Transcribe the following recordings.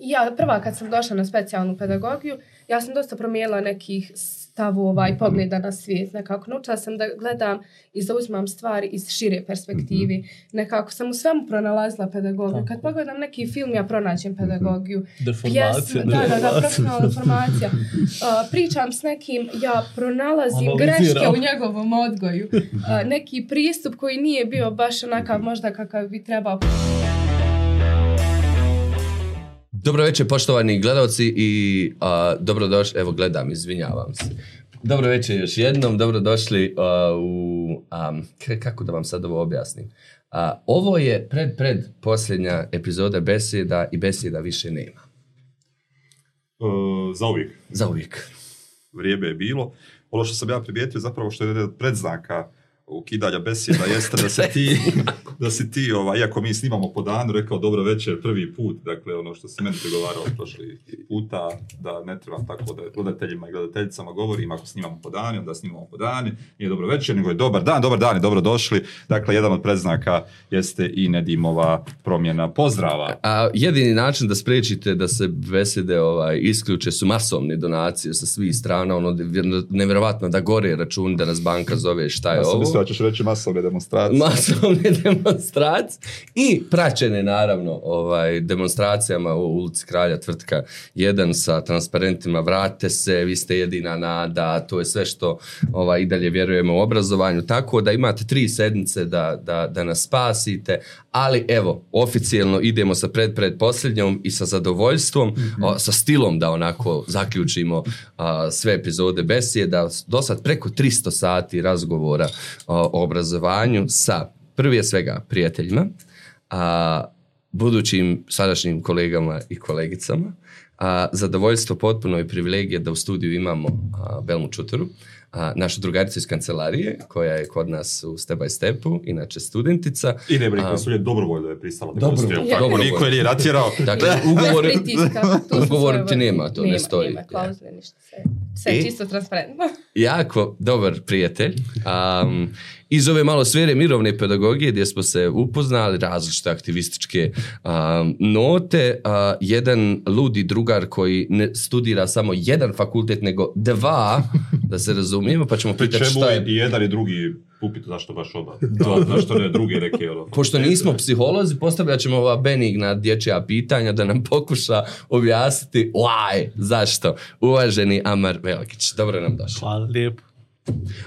Ja, prva kad sam došla na specijalnu pedagogiju, ja sam dosta promijenila nekih stavova i pogleda na svijet. Nekako naučila sam da gledam i zauzimam stvari iz šire perspektivi. Nekako sam u svemu pronalazila pedagogiju. Kad pogledam neki film, ja pronađem pedagogiju. Deformacija. Pjesme- da, da, da, profesionalna formacija. Uh, pričam s nekim, ja pronalazim Analiziram. greške u njegovom odgoju. Uh, neki pristup koji nije bio baš onakav možda kakav bi trebao. Dobro večer poštovani gledalci i a, dobrodošli, evo gledam, izvinjavam se. Dobro večer još jednom, dobrodošli a, u, a, kako da vam sad ovo objasnim. A, ovo je pred, pred posljednja epizoda besjeda i besjeda više nema. Uh, za uvijek Za uvijek. vrijeme je bilo. Ono što sam ja primijetio zapravo što je jedan od predznaka ukidanja besjeda jeste da se ti, da si ti, ovaj, iako mi snimamo po danu, rekao dobro večer prvi put, dakle ono što si meni pregovarao prošli puta, da ne trebam tako da gledateljima i gledateljicama govorim, ako snimamo po dani, onda snimamo po dani, nije dobro večer, nego je dobar dan, dobar dan i dobro došli. Dakle, jedan od predznaka jeste i Nedimova promjena pozdrava. A jedini način da spriječite da se besjede ovaj, isključe su masovne donacije sa svih strana, ono vjer- nevjerovatno da gore račun da nas banka zove šta je Ja ovo. Mislio da ćeš reći masovne demonstracije. masovne demonstracije i praćene naravno ovaj demonstracijama u ulici Kralja tvrtka 1 sa transparentima vrate se, vi ste jedina nada, to je sve što ovaj, i dalje vjerujemo u obrazovanju, tako da imate tri sedmice da, da, da nas spasite, ali evo, oficijelno idemo sa pred, pred posljednjom i sa zadovoljstvom, o, sa stilom da onako zaključimo a, sve epizode besjeda, do sad preko 300 sati razgovora o, o obrazovanju sa prije svega prijateljima, a, budućim sadašnjim kolegama i kolegicama. A, zadovoljstvo potpuno i privilegije da u studiju imamo a, Belmu Čutoru, a, našu drugaricu iz kancelarije koja je kod nas u Step by Stepu, inače studentica. I ne bih A, konsulje dobrovoljno je pristala da. Tako, Dobrovoljno. niko je nije natjerao. Dakle, ugovor, su ugovor ti nema, to ne Nema, stoji. Nema, klauzule, ništa. Sve, sve je I? čisto transparentno. jako dobar prijatelj. Um, iz ove malo sfere mirovne pedagogije gdje smo se upoznali, različite aktivističke um, note, a, jedan ludi drugar koji ne studira samo jedan fakultet, nego dva, da se razumijemo, pa ćemo pitati šta je je... i jedan i drugi upit zašto baš oba. To, zašto ne drugi neke ono. Pošto nismo psiholozi, postavljat ćemo ova benigna dječja pitanja da nam pokuša objasniti why, zašto. Uvaženi Amar Velikić, dobro nam došli. Hvala lijepo.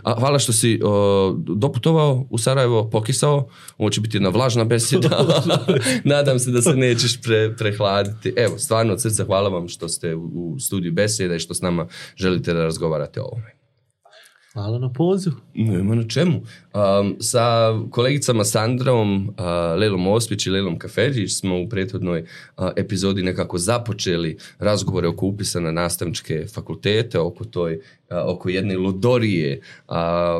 A, hvala što si o, doputovao u Sarajevo, pokisao. Ovo će biti jedna vlažna besjeda. Nadam se da se nećeš pre, prehladiti. Evo, stvarno od srca hvala vam što ste u, u studiju besjeda i što s nama želite da razgovarate o ovome. Hvala na pozivu. Nema na čemu. Um, sa kolegicama Sandrom, uh, Lelom Ospić i Lelom Kafeđić smo u prethodnoj uh, epizodi nekako započeli razgovore oko upisa na nastavničke fakultete, oko toj, oko jedne ludorije.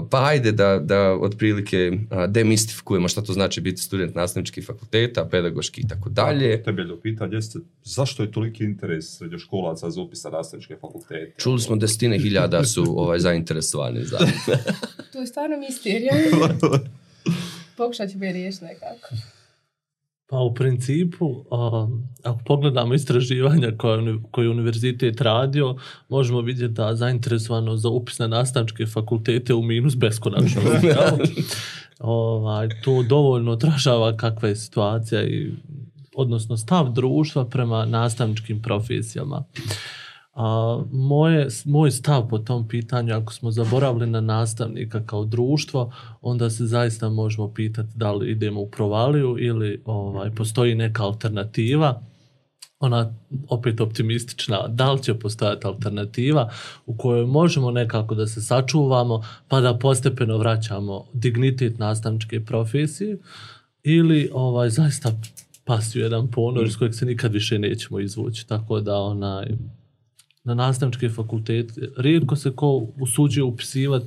Pa ajde da, da otprilike demistifikujemo šta to znači biti student nastavničkih fakulteta, pedagoški i tako dalje. Temeljno pitanje jeste zašto je toliki interes srednjoškolaca za upis na nastavničke fakultete? Čuli smo desetine hiljada su ovaj, zainteresovani za... To je stvarno misterija. Pokušat ću je riješiti nekako. Pa u principu, a, ako pogledamo istraživanja koje, koje je univerzitet radio, možemo vidjeti da zainteresovano za upis na nastavničke fakultete u minus beskonačno. ovaj, to dovoljno odražava kakva je situacija i odnosno stav društva prema nastavničkim profesijama. A, moje, moj stav po tom pitanju, ako smo zaboravili na nastavnika kao društvo, onda se zaista možemo pitati da li idemo u provaliju ili ovaj, postoji neka alternativa ona opet optimistična, da li će postojati alternativa u kojoj možemo nekako da se sačuvamo pa da postepeno vraćamo dignitet nastavničke profesije ili ovaj, zaista pasti u jedan ponor iz kojeg se nikad više nećemo izvući. Tako da onaj, na nastavničke fakultete rijetko se ko usuđuje upisivati,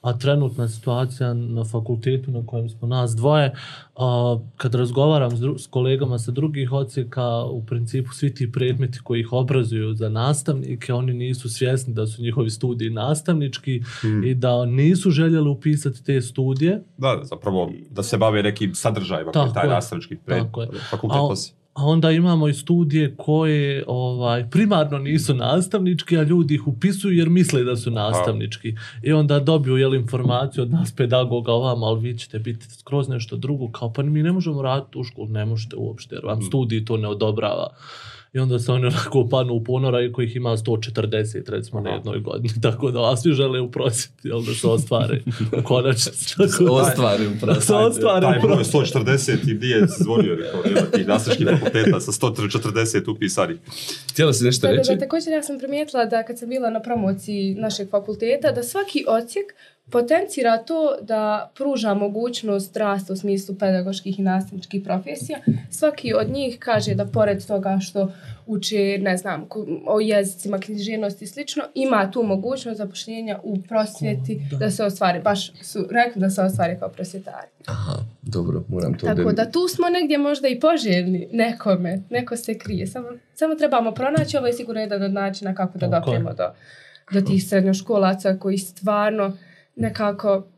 a trenutna situacija na fakultetu na kojem smo nas dvoje, a, kad razgovaram s, dru- s kolegama sa drugih odsjeka, u principu svi ti predmeti koji ih obrazuju za nastavnike, oni nisu svjesni da su njihovi studiji nastavnički i da nisu željeli upisati te studije. Da, zapravo da se bave nekim sadržajima koji taj je, nastavnički pred, fakultet nosi. A onda imamo i studije koje ovaj, primarno nisu nastavnički, a ljudi ih upisuju jer misle da su nastavnički. I onda dobiju jel, informaciju od nas pedagoga ovamo, ali vi ćete biti skroz nešto drugo, kao pa mi ne možemo raditi u školu, ne možete uopšte jer vam studij to ne odobrava. I onda se oni onako panu u ponora i kojih ima 140 recimo na jednoj godini. Tako da a svi žele u prosjeti, jel da se ostvare u konačnici. Tako Ostvarim da se ostvare Taj u broj prosjeti. 140 i gdje je zvonio, rekao, tih nastavničkih fakulteta sa 140 upisanih. Htjela si nešto Da, da, reći? da, također ja sam primijetila da kad sam bila na promociji našeg fakulteta, da svaki odsjek potencira to da pruža mogućnost rasta u smislu pedagoških i nastavničkih profesija. Svaki od njih kaže da pored toga što uče, ne znam, o jezicima, književnosti i slično, ima tu mogućnost zapošljenja u prosvjeti da. se ostvari. Baš su rekli da se ostvari kao prosvjetari. Aha, dobro, moram to... Tako da tu smo negdje možda i poželjni nekome, neko se krije. Samo, samo trebamo pronaći, ovo je sigurno jedan od načina kako da je. dopremo do, do tih srednjoškolaca koji stvarno nekako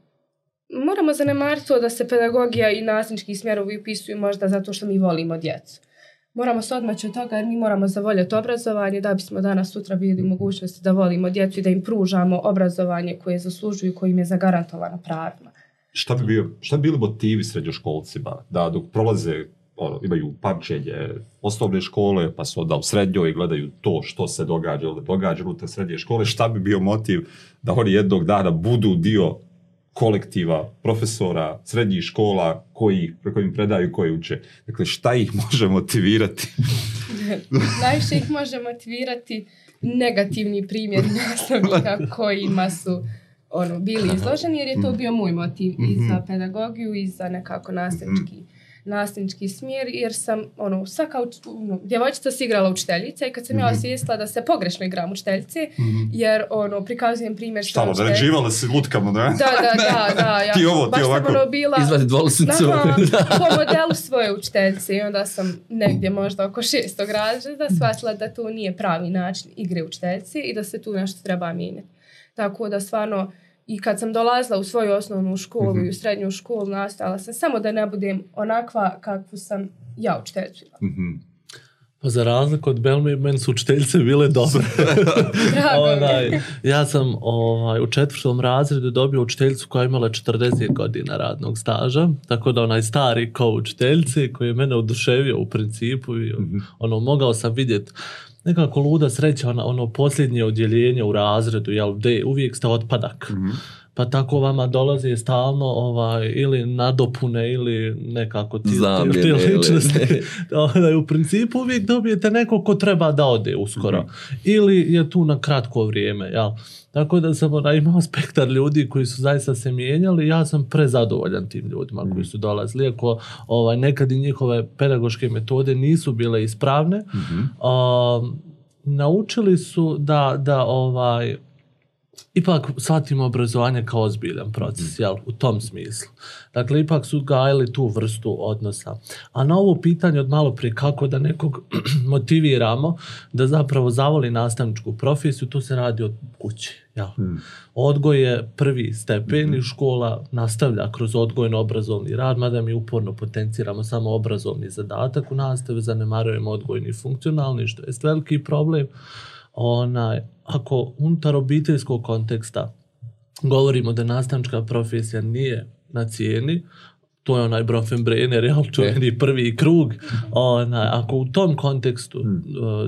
moramo zanemariti to da se pedagogija i nastavnički smjerovi upisuju možda zato što mi volimo djecu. Moramo se odmaći od toga jer mi moramo zavoljeti obrazovanje da bismo danas sutra bili mogućnosti da volimo djecu i da im pružamo obrazovanje koje zaslužuju, koje im je zagarantovano pravima. Šta bi, bio, šta bi bili motivi srednjoškolcima da dok prolaze ono, imaju pamćenje osnovne škole, pa su onda u srednjoj i gledaju to što se događa ili događa unutar srednje škole, šta bi bio motiv da oni jednog dana budu dio kolektiva profesora srednjih škola koji, preko im predaju koji uče. Dakle, šta ih može motivirati? Najviše ih može motivirati negativni primjer nastavnika kojima su ono, bili izloženi, jer je to bio moj motiv i za pedagogiju i za nekako nastavnički nastavnički smjer, jer sam, ono, svaka uč- ono, djevojčica se igrala učiteljica i kad sam ja osvijestila da se pogrešno igram učiteljice, jer, ono, prikazujem primjer ono, učiteljice. naređivala se lutkama, ne? Da, da, da, da. Ja Ti ovo, ti baš sam, ovako. ono, bila... Izvadi po modelu svoje učiteljice i onda sam negdje možda oko šestog razreda shvatila da to nije pravi način igre učiteljice i da se tu nešto treba mijenjati. Tako da stvarno i kad sam dolazila u svoju osnovnu školu i u srednju školu nastala sam samo da ne budem onakva kakvu sam ja učiteljicu bila. Mhm. Pa za razliku od Belme, meni su učiteljice bile dobre. Onaj, ja sam ovaj, u četvrtom razredu dobio učiteljicu koja je imala 40 godina radnog staža, tako da onaj stari ko učiteljice koji je mene oduševio u principu i ono, mogao sam vidjeti nekako luda sreća, ono, ono posljednje odjeljenje u razredu, jel, gdje uvijek ste otpadak. Pa tako vama dolaze stalno ovaj, ili nadopune ili nekako ti, ti ili- ličnosti. Onaj, u principu uvijek dobijete nekog ko treba da ode uskoro. Ili je tu na kratko vrijeme. Jel? Tako da sam onaj, imao spektar ljudi koji su zaista se mijenjali. Ja sam prezadovoljan tim ljudima koji su dolazili. Iako ovaj, nekad i njihove pedagoške metode nisu bile ispravne. Um, naučili su da, da ovaj, ipak shvatimo obrazovanje kao ozbiljan proces, jel, u tom smislu. Dakle, ipak su gajili tu vrstu odnosa. A na ovo pitanje od malo prije kako da nekog motiviramo da zapravo zavoli nastavničku profesiju, tu se radi od kući. Jel? Odgoj je prvi stepen i škola nastavlja kroz odgojno-obrazovni rad, mada mi uporno potenciramo samo obrazovni zadatak u nastavi, zanemarujemo odgojni i funkcionalni, što je veliki problem onaj, ako unutar obiteljskog konteksta govorimo da nastavnička profesija nije na cijeni, to je onaj Brofenbrenner, jel, čuveni prvi krug. Onaj, ako u tom kontekstu uh,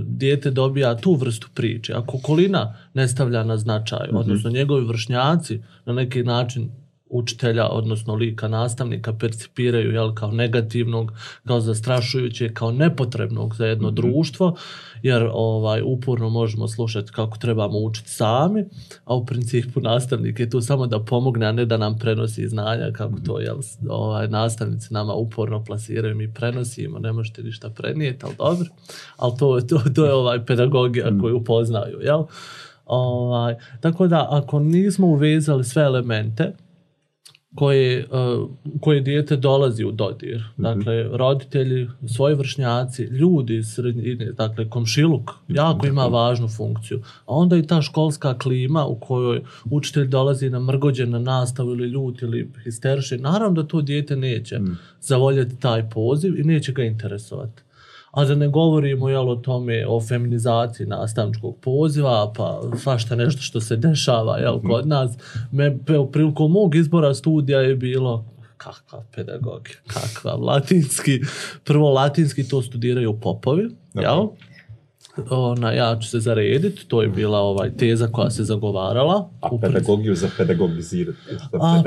dijete dobija tu vrstu priče, ako okolina ne stavlja na značaj, odnosno njegovi vršnjaci na neki način učitelja, odnosno lika nastavnika percipiraju jel, kao negativnog, kao zastrašujuće, kao nepotrebnog za jedno društvo, jer ovaj uporno možemo slušati kako trebamo učiti sami, a u principu nastavnik je tu samo da pomogne, a ne da nam prenosi znanja, kako to jel, ovaj, nastavnici nama uporno plasiraju, mi prenosimo, ne možete ništa prenijeti, ali dobro, ali to, to, to je ovaj pedagogija koju poznaju, jel? Ovaj, tako da ako nismo uvezali sve elemente koje, koje dijete dolazi u dodir, dakle roditelji, svoji vršnjaci, ljudi iz sredine, dakle komšiluk jako ima važnu funkciju, a onda i ta školska klima u kojoj učitelj dolazi na mrgođen na nastavu ili ljut ili histeriše, naravno da to dijete neće zavoljeti taj poziv i neće ga interesovati. A da ne govorimo jel, o tome, o feminizaciji nastavničkog poziva, pa svašta nešto što se dešava jel, kod nas. Me, prilikom mog izbora studija je bilo kakva pedagogija, kakva latinski. Prvo latinski to studiraju popovi, jel? Ona, ja ću se zarediti, to je bila ovaj teza koja se zagovarala. A U principu- pedagogiju za pedagogizirati. A,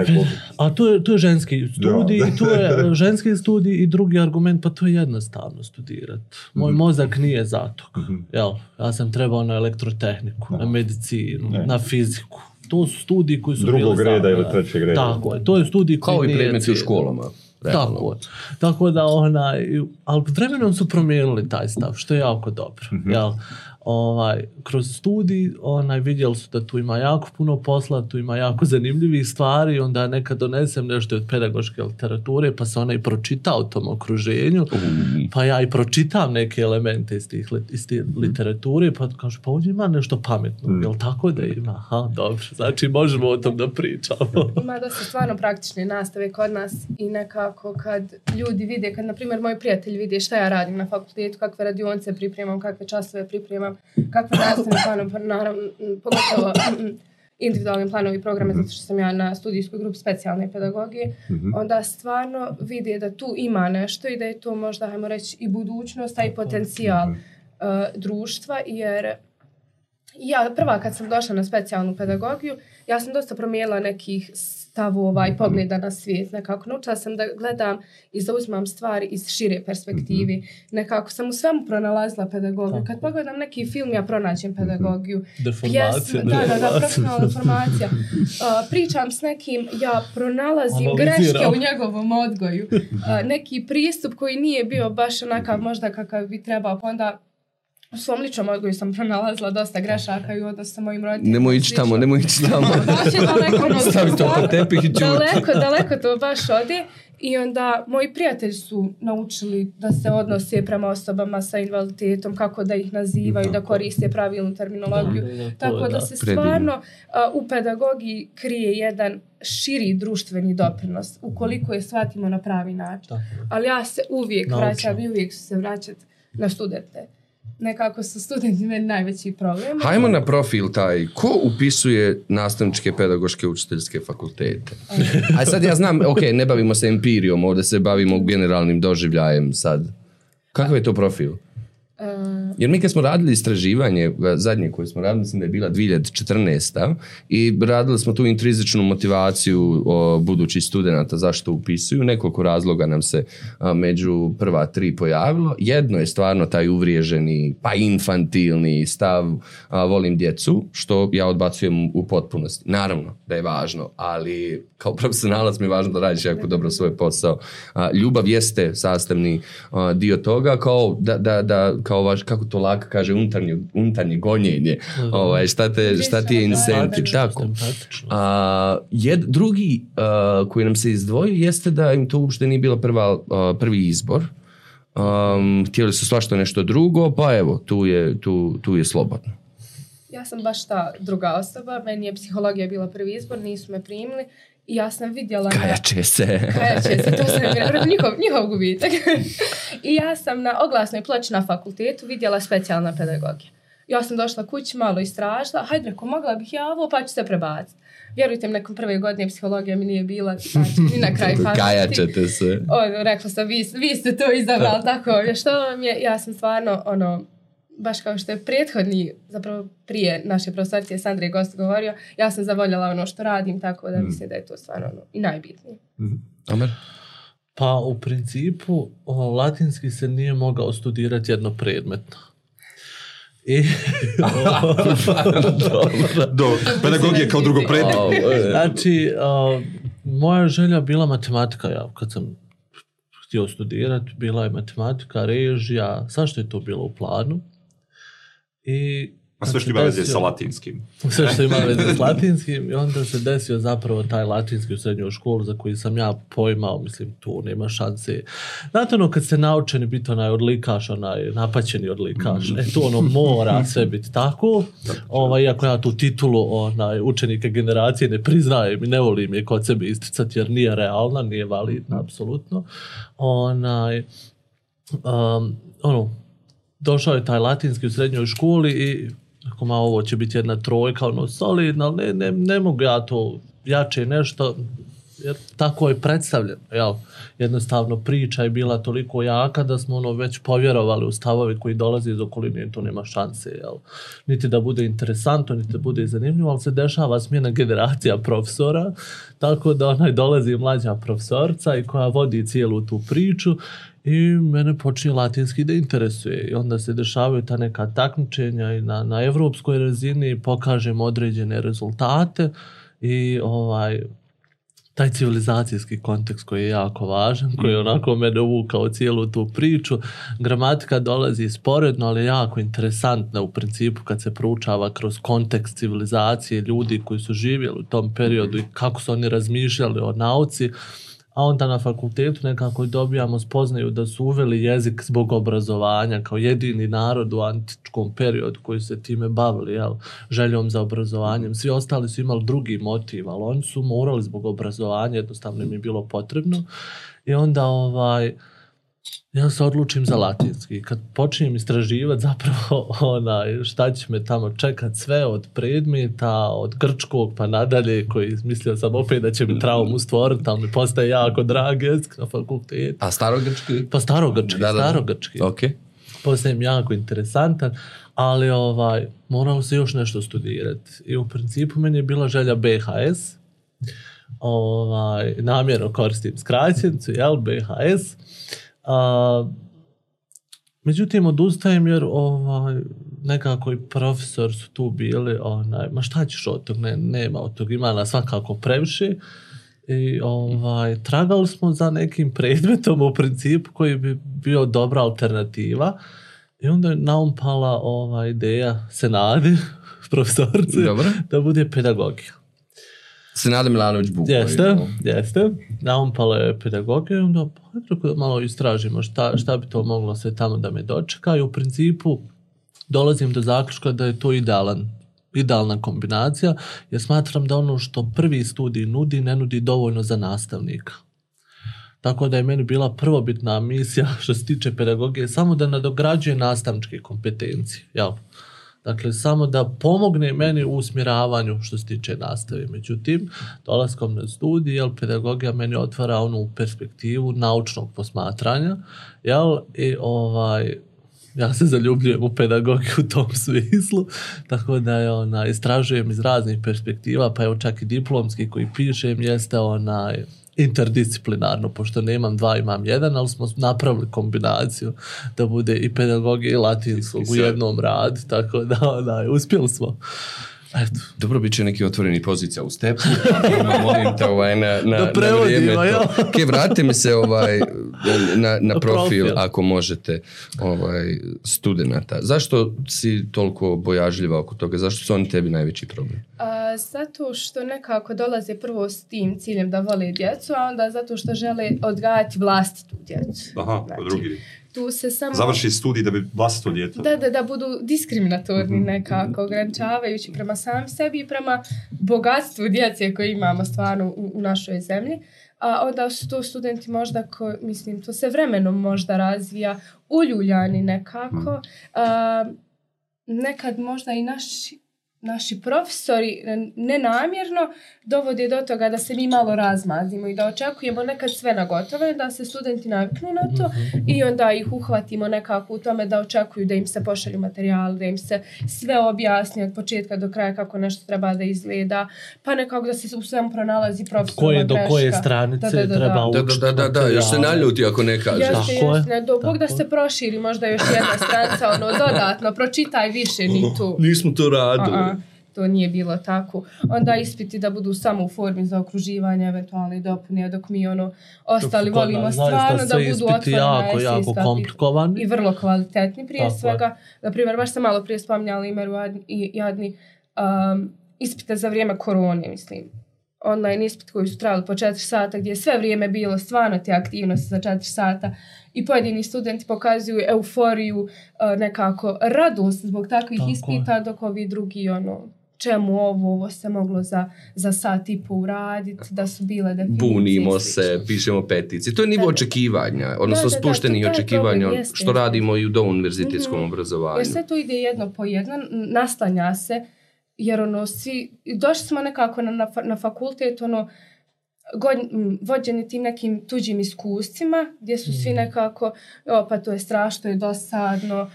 a to, je, to je ženski studij, to je ženski studij i drugi argument, pa to je jednostavno studirati. Moj mozak nije za to. Mhm. Jel, ja sam trebao na elektrotehniku, na medicinu, Ne. na fiziku. To su studiji koji su Drugog bili za- reda ili trećeg reda. Tako je, to je studij koji Kao i nije predmeti u školama. Realno. Tako. Tako da, onaj, ali vremenom su promijenili taj stav, što je jako dobro. Jel? Ovaj, kroz studij onaj, vidjeli su da tu ima jako puno posla, tu ima jako zanimljivih stvari, onda nekad donesem nešto od pedagoške literature, pa se ona i pročita u tom okruženju, pa ja i pročitam neke elemente iz, tih, iz te literature, pa kažu, pa ovdje ima nešto pametno, jel tako da ima? Aha, dobro, znači možemo o tom da pričamo. Ima dosta stvarno praktične nastave kod nas i nekako kad ljudi vide, kad na primjer moji prijatelji vide šta ja radim na fakultetu, kakve radionice pripremam, kakve časove pripremam, kakve nastavne planove, pa naravno, pogotovo individualni planovi programe, zato što sam ja na studijskoj grupi specijalne pedagogije, onda stvarno vide da tu ima nešto i da je to možda, hajmo reći, i budućnost, a i potencijal uh, društva, jer ja prva kad sam došla na specijalnu pedagogiju, ja sam dosta promijenila nekih stavova i pogleda na svijet. Nekako naučila sam da gledam i zauzmam stvari iz šire perspektivi. Nekako sam u svemu pronalazila pedagogiju. Kad pogledam neki film, ja pronađem pedagogiju. Deformacija, Pjesme, da, da, da, profesionalna informacija. Uh, pričam s nekim, ja pronalazim Analiziram. greške u njegovom odgoju. Uh, neki pristup koji nije bio baš onakav možda kakav bi trebao. Pa onda u svom ličnom odgoju sam pronalazila dosta grešaka i u odnosu sa mojim roditeljima. Nemoj ići tamo, nemoj ići tamo. Baš je daleko, ono, Stavi to pod tepih i. Daleko, daleko to baš ode. I onda moji prijatelji su naučili da se odnose prema osobama sa invaliditetom, kako da ih nazivaju, da koriste pravilnu terminologiju. Da, da, da, to Tako da se stvarno u pedagogiji krije jedan širi društveni doprinos, ukoliko je shvatimo na pravi način. Ali ja se uvijek Naučno. vraćam i uvijek ću se vraćati na studente. Nekako su studenti meni najveći problem. Hajmo na profil taj. Ko upisuje nastavničke, pedagoške, učiteljske fakultete? A sad ja znam, ok, ne bavimo se empirijom, ovdje se bavimo generalnim doživljajem sad. Kakav je to profil? E, Jer mi kad smo radili istraživanje, e, zadnje koje smo radili, mislim da je bila 2014. i radili smo tu intrizičnu motivaciju budućih studenata zašto upisuju. Nekoliko razloga nam se među prva tri pojavilo. Jedno je stvarno taj uvriježeni, pa infantilni stav volim djecu, što ja odbacujem u potpunosti. Naravno da je važno, ali kao profesionalac mi je važno da radiš jako dobro svoj posao. Ljubav jeste sastavni dio toga, kao da, da, da kao vaš, kako to laka kaže, unutarnje, unutarnje gonjenje. Ovaj, šta, te, šta ti je incentiv, tako. A, jed, drugi a, koji nam se izdvojio jeste da im to uopšte nije bila prva, a, prvi izbor. Um, htjeli su svašta nešto drugo, pa evo, tu je, tu, tu je slobodno. Ja sam baš ta druga osoba, meni je psihologija bila prvi izbor, nisu me primili i ja sam vidjela... Kajače se. Kajače se, to sam njihov, njihov gubitak. I ja sam na oglasnoj ploči na fakultetu vidjela specijalna pedagogija. Ja sam došla kući, malo istražila, hajde reko, mogla bih ja ovo, pa ću se prebaciti. Vjerujte mi, nakon prve godine psihologija mi nije bila, znači, ni na kraj pameti. Kajačete se. Ono, rekla sam, vi, vi ste to izabrali, tako je. Što vam je, ja sam stvarno, ono, baš kao što je prethodni, zapravo prije naše profesorice Sandre Gost govorio, ja sam zavoljela ono što radim, tako da mislim da je to stvarno ono, i najbitnije. Amer? Pa u principu o, latinski se nije mogao studirati jedno predmetno. I, Do pedagogije kao drugo predmet. E. znači, a, moja želja bila matematika, ja kad sam htio studirati, bila je matematika, režija, sve što je to bilo u planu. I A sve što ima veze sa latinskim. sve što ima veze s latinskim i onda se desio zapravo taj latinski u srednjoj školu za koji sam ja pojmao, mislim tu nema šanse. Znate ono kad ste naučeni biti onaj odlikaš, onaj napaćeni odlikaš, e to ono mora sve biti tako, ovaj, iako ja tu titulu onaj, učenika generacije ne priznajem i ne volim je kod sebe isticati jer nije realna, nije validna apsolutno. Onaj, um, ono, došao je taj latinski u srednjoj školi i ako ma ovo će biti jedna trojka, ono, solidno, ali ne, ne, ne mogu ja to jače nešto, jer tako je predstavljeno, jel? Jednostavno priča je bila toliko jaka da smo ono već povjerovali u stavove koji dolaze iz okoline i to nema šanse, jel? Niti da bude interesantno, niti da bude zanimljivo, ali se dešava smjena generacija profesora, tako da onaj dolazi mlađa profesorca i koja vodi cijelu tu priču i mene počinje latinski da interesuje. I onda se dešavaju ta neka takmičenja i na, na evropskoj razini pokažem određene rezultate. I ovaj taj civilizacijski kontekst koji je jako važan, koji je onako mene uvukao cijelu tu priču. Gramatika dolazi sporedno, ali jako interesantna u principu kad se proučava kroz kontekst civilizacije ljudi koji su živjeli u tom periodu i kako su oni razmišljali o nauci a onda na fakultetu nekako dobijamo spoznaju da su uveli jezik zbog obrazovanja kao jedini narod u antičkom periodu koji se time bavili, jel, željom za obrazovanjem. Svi ostali su imali drugi motiv, ali oni su morali zbog obrazovanja, jednostavno im je bilo potrebno. I onda ovaj, ja se odlučim za latinski. Kad počinjem istraživati zapravo onaj, šta će me tamo čekat sve od predmeta, od grčkog pa nadalje, koji mislio sam opet da će mi traumu stvoriti, ali mi postaje jako drag jezik na fakultetu. A starogrčki? Pa starogrčki, Da, da, da. starogrčki. Ok. Postaje mi jako interesantan, ali ovaj, morao se još nešto studirati. I u principu meni je bila želja BHS, ovaj, namjerno koristim skraćenicu, jel, BHS. A, međutim, odustajem jer ovaj, nekako i profesor su tu bili, onaj, ma šta ćeš od tog, ne, nema od tog, ima nas svakako previše. I ovaj, tragali smo za nekim predmetom u principu koji bi bio dobra alternativa. I onda je naumpala ova ideja Senadi, profesorci, Dobro. da bude pedagogija. Senada Milanović Bukov. Jeste, jeste. Naumpala je pedagogija i onda da malo istražimo šta, šta bi to moglo sve tamo da me dočeka i u principu dolazim do zaključka da je to idealan idealna kombinacija, jer smatram da ono što prvi studij nudi, ne nudi dovoljno za nastavnika. Tako da je meni bila prvobitna misija što se tiče pedagogije samo da nadograđuje nastavničke kompetencije. Jel? Dakle, samo da pomogne meni u usmjeravanju što se tiče nastave. Međutim, dolaskom na studij, jel, pedagogija meni otvara onu perspektivu naučnog posmatranja, jel, i ovaj, ja se zaljubljujem u pedagogiju u tom smislu, tako da je ona, istražujem iz raznih perspektiva, pa evo čak i diplomski koji pišem jeste onaj, interdisciplinarno, pošto nemam dva, imam jedan, ali smo napravili kombinaciju da bude i pedagogija i latinskog u jednom radu, tako da onaj, uspjeli smo. Eto, Dobro, bit će neki otvoreni pozicija u stepu, pa molim te ovaj, na, na, Da na vrijeme to. Ok, vratite mi se ovaj, na, na Na profil, profil. ako možete, ovaj, studenta. Zašto si toliko bojažljiva oko toga? Zašto su oni tebi najveći problem? A, zato što nekako dolaze prvo s tim ciljem da vole djecu, a onda zato što žele odgajati vlastitu djecu. Aha, Znači, drugi. Tu se samo... Završi studij da bi vlastito dijete. Da, da, da budu diskriminatorni nekako, ograničavajući prema samim sebi i prema bogatstvu djece koje imamo stvarno u, u našoj zemlji. A onda su to studenti možda, ko, mislim, to se vremenom možda razvija, uljuljani nekako. A, nekad možda i naši, naši profesori n- nenamjerno dovode do toga da se mi malo razmazimo i da očekujemo nekad sve na gotove, da se studenti naviknu na to i onda ih uhvatimo nekako u tome da očekuju da im se pošalju materijal, da im se sve objasni od početka do kraja kako nešto treba da izgleda, pa nekako da se u svemu pronalazi profesorova koje, do koje stranice Da, da, da, treba da. Da, učiti da, da, da, još se naljuti ako ne kaže. Jeste, jeste, do Bog da se proširi možda još jedna stranica, ono, dodatno, pročitaj više, ni tu. Nismo to radili. To nije bilo tako. Onda ispiti da budu samo u formi za okruživanje, eventualne dopune, dok mi ono ostali Dok volimo stvarno da sve budu ispiti otvorena jako, jako komplikovani. i vrlo kvalitetni prije Tako je. svega. Na primjer, baš sam malo prije spominjala Imeru i Jadni um, ispite za vrijeme korone, mislim. Online ispit koji su trajali po 4 sata, gdje je sve vrijeme bilo stvarno te aktivnosti za 4 sata i pojedini studenti pokazuju euforiju, uh, nekako radost zbog takvih Tako je. ispita, dok ovi drugi ono, čemu ovo, ovo se moglo za, za sat i po uraditi, da su bile definicije. i bunimo se, pišemo petici. To je nivo Da, očekivanja, odnosno Da, da, je očekivanja problem, što radimo i u douniverzitetskom Mhm. obrazovanju. Jer sve to ide jedno po jedno, naslanja se, jer ono, svi, došli smo nekako na, na, na fakultet, ono, god, vođeni tim nekim tuđim iskustvima, gdje su svi nekako, o, pa to je strašno, je dosadno,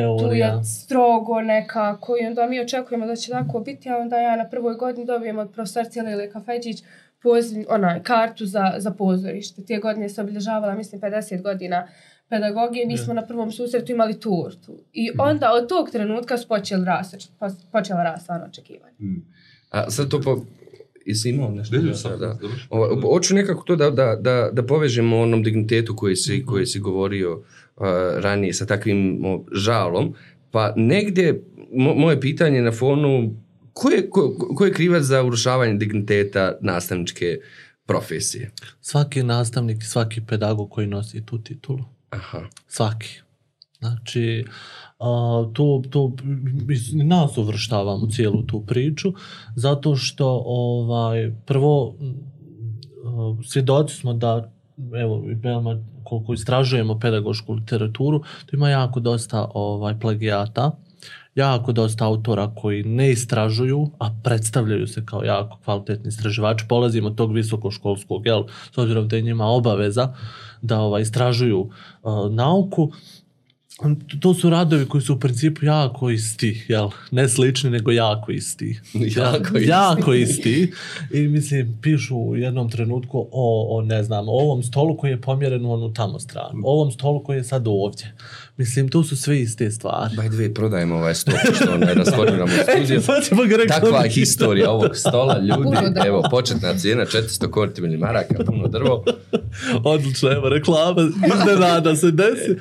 uh, tu Teorija. je strogo nekako i onda mi očekujemo da će tako biti, a onda ja na prvoj godini dobijem od profesorice Lile Kafeđić poziv, onaj, kartu za, za pozorište. Tije godine se obilježavala, mislim, 50 godina pedagogije, mi smo na prvom susretu imali tortu. I onda od tog trenutka su počeli rast, počela rast stvarno očekivanje. A sad to po... Jesi imao nešto? Da, sam, da. Hoću nekako to da, da, da, da povežemo onom dignitetu koji si, koji si govorio uh, ranije sa takvim žalom. Pa negdje, mo- moje pitanje na fonu, ko je, ko, ko je krivac za urušavanje digniteta nastavničke profesije? Svaki nastavnik svaki pedagog koji nosi tu titulu. Aha. Svaki. Znači, a, to, to nas uvrštavam u cijelu tu priču, zato što ovaj, prvo svjedoci smo da evo, i veoma koliko istražujemo pedagošku literaturu, tu ima jako dosta ovaj, plagijata, jako dosta autora koji ne istražuju, a predstavljaju se kao jako kvalitetni istraživači. Polazimo od tog visokoškolskog, jel, s obzirom da je njima obaveza da ovaj, istražuju uh, nauku, to su radovi koji su u principu jako isti, jel? Ne slični, nego jako isti. Jako isti. jako isti. I mislim, pišu u jednom trenutku o, o, ne znam, ovom stolu koji je pomjeren u onu tamo stranu. O ovom stolu koji je sad ovdje. Mislim, to su sve iste stvari. By the way, prodajemo ovaj stol što ne rasformiramo u studiju. Ga Takva je historija ovog stola, ljudi. Evo, početna cijena 400 konvertibilnih maraka, puno drvo. Odlično, evo reklama, iznenada se desi.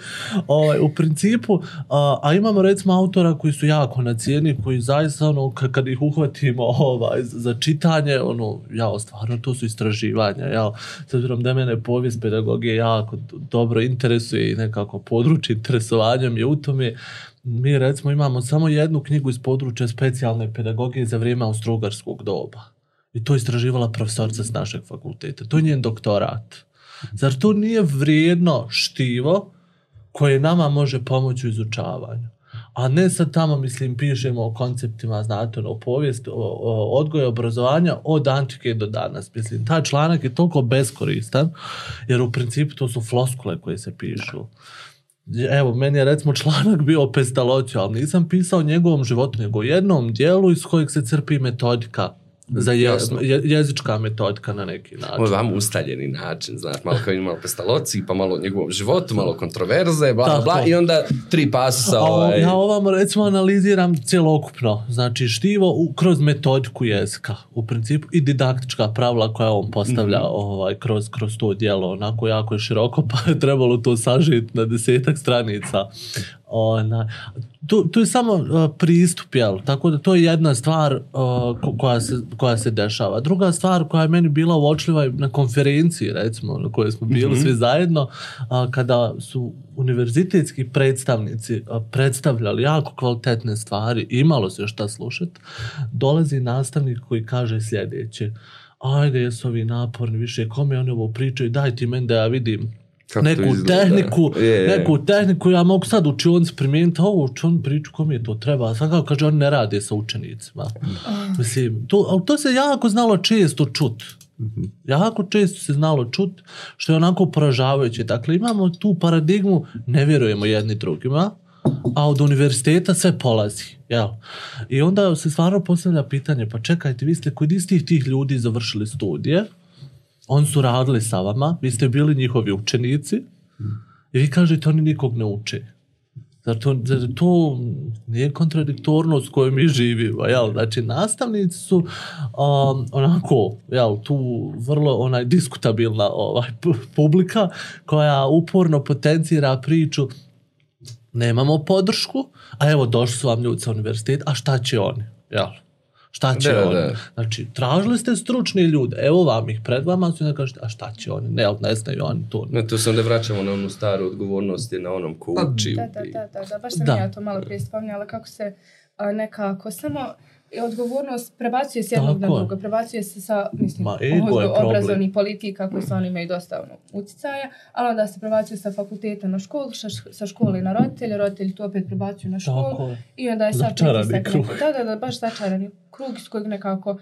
Ovaj, u principu, a, a imamo recimo autora koji su jako na cijeni, koji zaista, ono, ka- kad ih uhvatimo ovaj, za čitanje, ono, ja, stvarno, to su istraživanja, ja, s obzirom da mene povijest pedagogije jako dobro interesuje i nekako područje interesovanja mi je u tome, mi recimo imamo samo jednu knjigu iz područja specijalne pedagogije za vrijeme austrougarskog doba. I to je istraživala profesorica s našeg fakulteta. To je njen doktorat. Zar to nije vrijedno štivo koje nama može pomoći u izučavanju? A ne sad tamo, mislim, pišemo o konceptima, znate, ono, o povijest, o, o odgoju obrazovanja od antike do danas. Mislim, taj članak je toliko beskoristan, jer u principu to su floskule koje se pišu. Evo, meni je recimo članak bio o Pestalozzi, ali nisam pisao o njegovom životu, nego jednom dijelu iz kojeg se crpi metodika za je, je- jezička metodika na neki način. Ovo je vam ustaljeni način, znaš, malo kao imamo Pestaloci, pa malo o njegovom životu, malo kontroverze, bla, bla, bla, Tako. i onda tri pasusa, A o- ovaj, Ja ovamo recimo analiziram cjelokupno, znači štivo u, kroz metodiku jezika u principu i didaktička pravila koja on postavlja ovaj, kroz, kroz to dijelo, onako jako je široko pa je trebalo to sažiti na desetak stranica. Ona, tu, tu je samo uh, pristup, jel? Tako da to je jedna stvar uh, ko- koja, se, koja se dešava. Druga stvar koja je meni bila uočljiva je na konferenciji, recimo, na kojoj smo bili svi zajedno, a, kada su univerzitetski predstavnici a, predstavljali jako kvalitetne stvari, imalo se šta slušati, dolazi nastavnik koji kaže sljedeće, ajde, jesu ovi naporni više, kome oni ovo pričaju, daj ti meni da ja vidim Kako neku izgleda? tehniku, Je, je. neku tehniku, ja mogu sad učionici primijeniti ovo učon priču, kome je to treba. Svakako kaže, oni ne rade sa učenicima. Mislim, to, ali to se jako znalo često čut. Jako često se znalo čut, što je onako poražavajuće. Dakle, imamo tu paradigmu, ne vjerujemo jedni drugima, a od univerziteta sve polazi. Jel? I onda se stvarno postavlja pitanje, pa čekajte, vi ste kod istih tih ljudi završili studije, oni su radili sa vama, vi ste bili njihovi učenici i vi kažete oni nikog ne uče. Zar to, zar to nije kontradiktorno s kojom mi živimo, jel? Znači, nastavnici su um, onako, jel, tu vrlo onaj diskutabilna ovaj, pu- publika koja uporno potencira priču nemamo podršku, a evo došli su vam ljudi sa univerziteta, a šta će oni, jel? Šta će Da, oni? da. Znači, tražili ste stručni ljude, evo vam ih pred vama, su onda kažete, a šta će oni? Ne, ne znaju oni to. Ne, tu se onda vraćamo na onu staru odgovornost je na onom ko uči. Da, da, da, da, da, baš sam Da. ja to malo prije spominjala kako se a, nekako samo odgovornost prebacuje s jednog na drugo, prebacuje se sa, mislim, obrazovnih politika koji oni imaju dosta ono, uticaja, ali onda se prebacuje sa fakulteta na školu, sa, sa škole na roditelje, roditelji to opet prebacuju na školu Tako i onda je sad pritisak Da, da, da, baš začarani krug iz kojeg nekako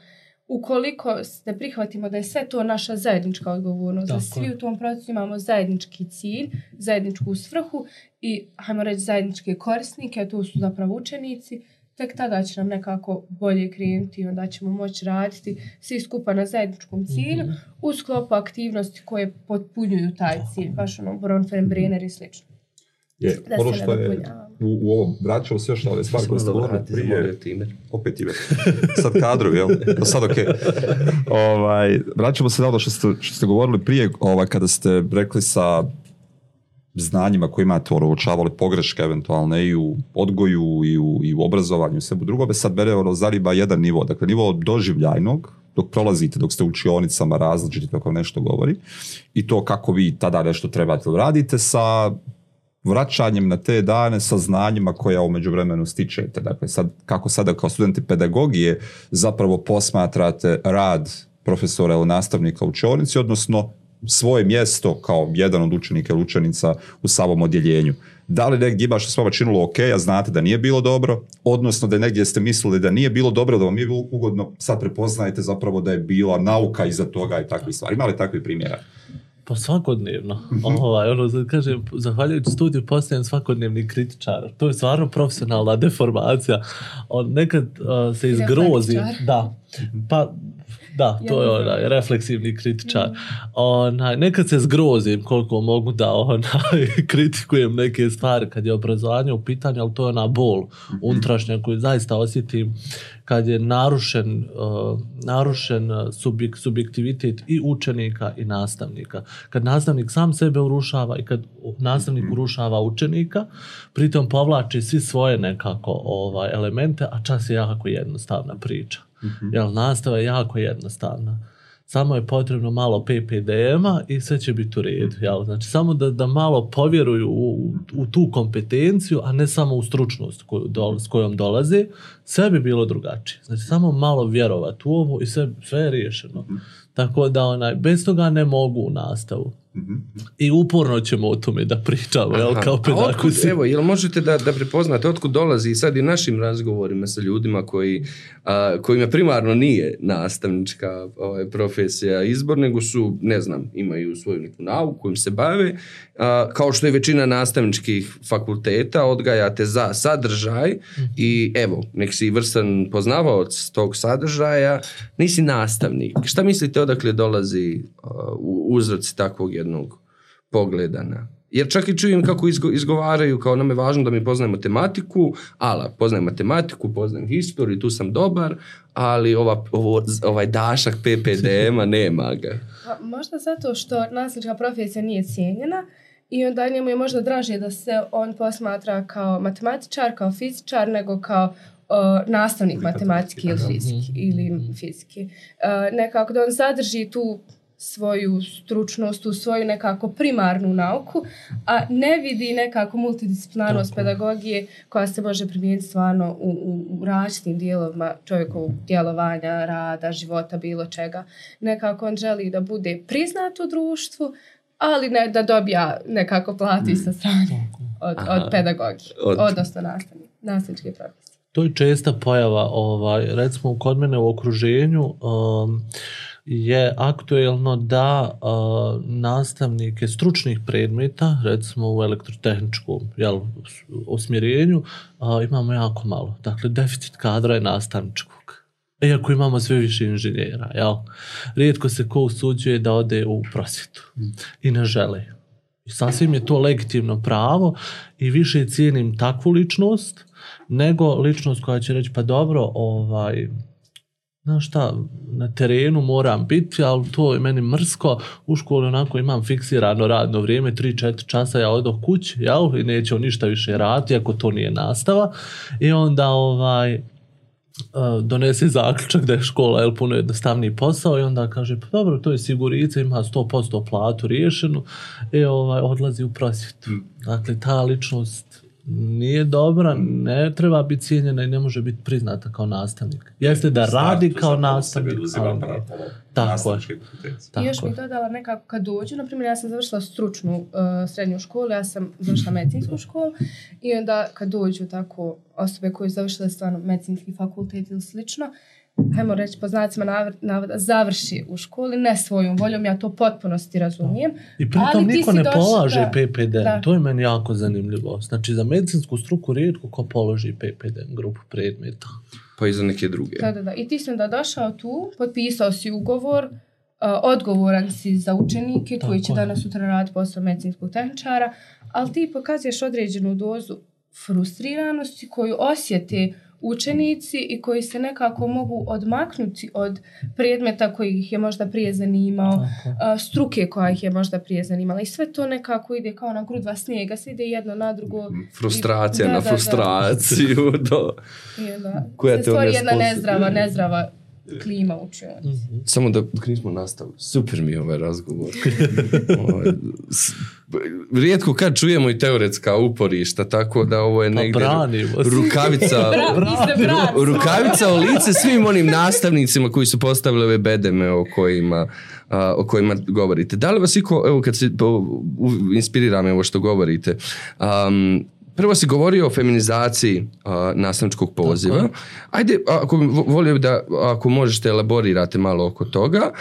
ukoliko se prihvatimo da je sve to naša zajednička odgovornost, da Tako svi je. u tom procesu imamo zajednički cilj, zajedničku svrhu i, hajmo reći, zajedničke korisnike, a to su zapravo učenici, tek tada će nam nekako bolje krenuti i onda ćemo moći raditi svi skupa na zajedničkom cilju Mhm. u sklopu aktivnosti koje potpunjuju taj cilj, baš ono Bronfenbrenner i slično. Je, Da ono što je u, u ovom, vraćamo se još na ove stvari koje ste govorili prije. Timer. Opet ime. Sad kadrovi, jel? Da sad ok. Ovaj, vraćamo se na ono što ste, što ste govorili prije, ovaj, kada ste rekli sa znanjima koje imate, uočavali pogreške eventualne i u odgoju i u, i u obrazovanju i svemu drugome, sad bere ono zariba jedan nivo, dakle nivo doživljajnog, dok prolazite, dok ste u učionicama različiti, dok vam nešto govori, i to kako vi tada nešto trebate radite sa vraćanjem na te dane sa znanjima koja u međuvremenu stičete. Dakle, sad, kako sada kao studenti pedagogije zapravo posmatrate rad profesora ili nastavnika u učionici, odnosno svoje mjesto kao jedan od učenika ili učenica u samom odjeljenju. Da li negdje ima što se vama činilo ok, a znate da nije bilo dobro, odnosno da negdje ste mislili da nije bilo dobro, da vam je bilo ugodno, sad prepoznajete zapravo da je bila nauka iza toga i takvih stvari. Ima li takvih primjera? Pa svakodnevno. Ovaj, ono, kažem, zahvaljujući studiju postajem svakodnevni kritičar. To je stvarno profesionalna deformacija. On nekad uh, se izgrozi. Da. Pa, da, to je onaj refleksivni kritičar. Onaj, nekad se zgrozim koliko mogu da onaj, kritikujem neke stvari kad je obrazovanje u pitanju, ali to je ona bol unutrašnja koju zaista osjetim kad je narušen, uh, narušen subjek, subjektivitet i učenika i nastavnika. Kad nastavnik sam sebe urušava i kad nastavnik urušava učenika, pritom povlači svi svoje nekako ovaj, elemente, a čas je jako jednostavna priča. Jel, nastava je jako jednostavna. Samo je potrebno malo PPDM-a i sve će biti u redu. Jel? Znači, samo da, da malo povjeruju u, u tu kompetenciju, a ne samo u stručnost koju dol, s kojom dolaze, sve bi bilo drugačije. Znači, samo malo vjerovati u ovo i sve, sve je riješeno. Tako da, onaj, bez toga ne mogu u nastavu. I uporno ćemo o tome da pričamo, jel, kao pedagozi. evo, jel možete da, da prepoznate otkud dolazi sad i našim razgovorima sa ljudima koji, a, kojima primarno nije nastavnička ovaj, profesija izbor, nego su, ne znam, imaju svoju neku nauku kojim se bave, a, kao što je većina nastavničkih fakulteta, odgajate za sadržaj i evo, nek si vrsan poznavaoc tog sadržaja, nisi nastavnik. Šta mislite odakle dolazi a, uzroci takvog jednog pogleda na jer čak i čujem kako izgo, izgovaraju kao nam je važno da mi poznajem matematiku, ala, poznajem matematiku, poznajem historiju, tu sam dobar, ali ova, ovo, ovaj dašak PPDM-a nema ga. Pa, možda zato što nastavnička profesija nije cijenjena i onda njemu je možda draže da se on posmatra kao matematičar, kao fizičar, nego kao o, nastavnik matematike ili fizike. Ili fizike. E, nekako da on zadrži tu svoju stručnost, tu svoju nekako primarnu nauku, a ne vidi nekako multidisciplinarnost pedagogije koja se može primijeniti stvarno u, u, u različitim dijelovima čovjekovog djelovanja, rada, života, bilo čega. Nekako on želi da bude priznat u društvu, ali ne da dobija nekako plati sa strane od, od pedagogije, Od- odnosno nastavni, nastavničke profesije. To je česta pojava, ovaj, recimo kod mene u okruženju um, je aktuelno da uh, nastavnike stručnih predmeta, recimo u elektrotehničkom jel, usmjerenju, uh, imamo jako malo. Dakle, deficit kadra je nastavničkog. Iako imamo sve više inženjera, jel? Rijetko se ko usuđuje da ode u prosvjetu i ne žele. Sasvim je to legitimno pravo i više cijenim takvu ličnost nego ličnost koja će reći pa dobro, ovaj, znaš šta, na terenu moram biti, ali to je meni mrsko, u školi onako imam fiksirano radno vrijeme, 3-4 časa ja odoh kući, jel, i neću ništa više raditi, ako to nije nastava, i onda ovaj, uh, donese zaključak da je škola jel, puno jednostavniji posao i onda kaže, pa dobro, to je sigurica, ima 100% platu riješenu. I ovaj, odlazi u prosvjetu. Dakle, ta ličnost nije dobra, ne treba biti cijenjena i ne može biti priznata kao nastavnik. Jeste da radi kao nastavnik, ali Tako je. I još bih dodala nekako kad dođu, na primjer ja sam završila stručnu uh, srednju školu, ja sam završila medicinsku školu i onda kad dođu tako osobe koje su završile stvarno medicinski fakultet ili slično, hajmo reći po znacima nav- navoda, završi u školi, ne svojom voljom, ja to u potpunosti razumijem. I pritom niko ne polaže da. PPD. Da. To je meni jako zanimljivo. Znači, za medicinsku struku rijetko ko položi PPD, grupu predmeta. Pa i za neke druge. Da, da, da. I ti si onda došao tu, potpisao si ugovor, odgovoran si za učenike koji će je. danas sutra raditi posao medicinskog tehničara, ali ti pokazuješ određenu dozu frustriranosti koju osjete učenici i koji se nekako mogu odmaknuti od predmeta koji ih je možda prije zanimao, je. struke koja ih je možda prije zanimala i sve to nekako ide kao na grudva snijega, sve ide jedno na drugo. Frustracija Da, na da, da. frustraciju. Do... I onda Koja se te stvori jedna nezdrava, nezdrava klima u učionici. Samo da dok nismo nastavili. Super mi je ovaj razgovor. Ovaj, Rijetko kad čujemo i teoretska uporišta, tako da ovo je Pa negdje se. rukavica, braci. rukavica u lice svim onim nastavnicima koji su postavili ove bedeme o kojima, a, o kojima govorite. Da li vas iko, evo kad se inspirira me ovo što govorite, um, Prvo si govorio o feminizaciji a, nastavničkog poziva. Ajde, ako vo- volio bi da ako možete elaborirate malo oko toga.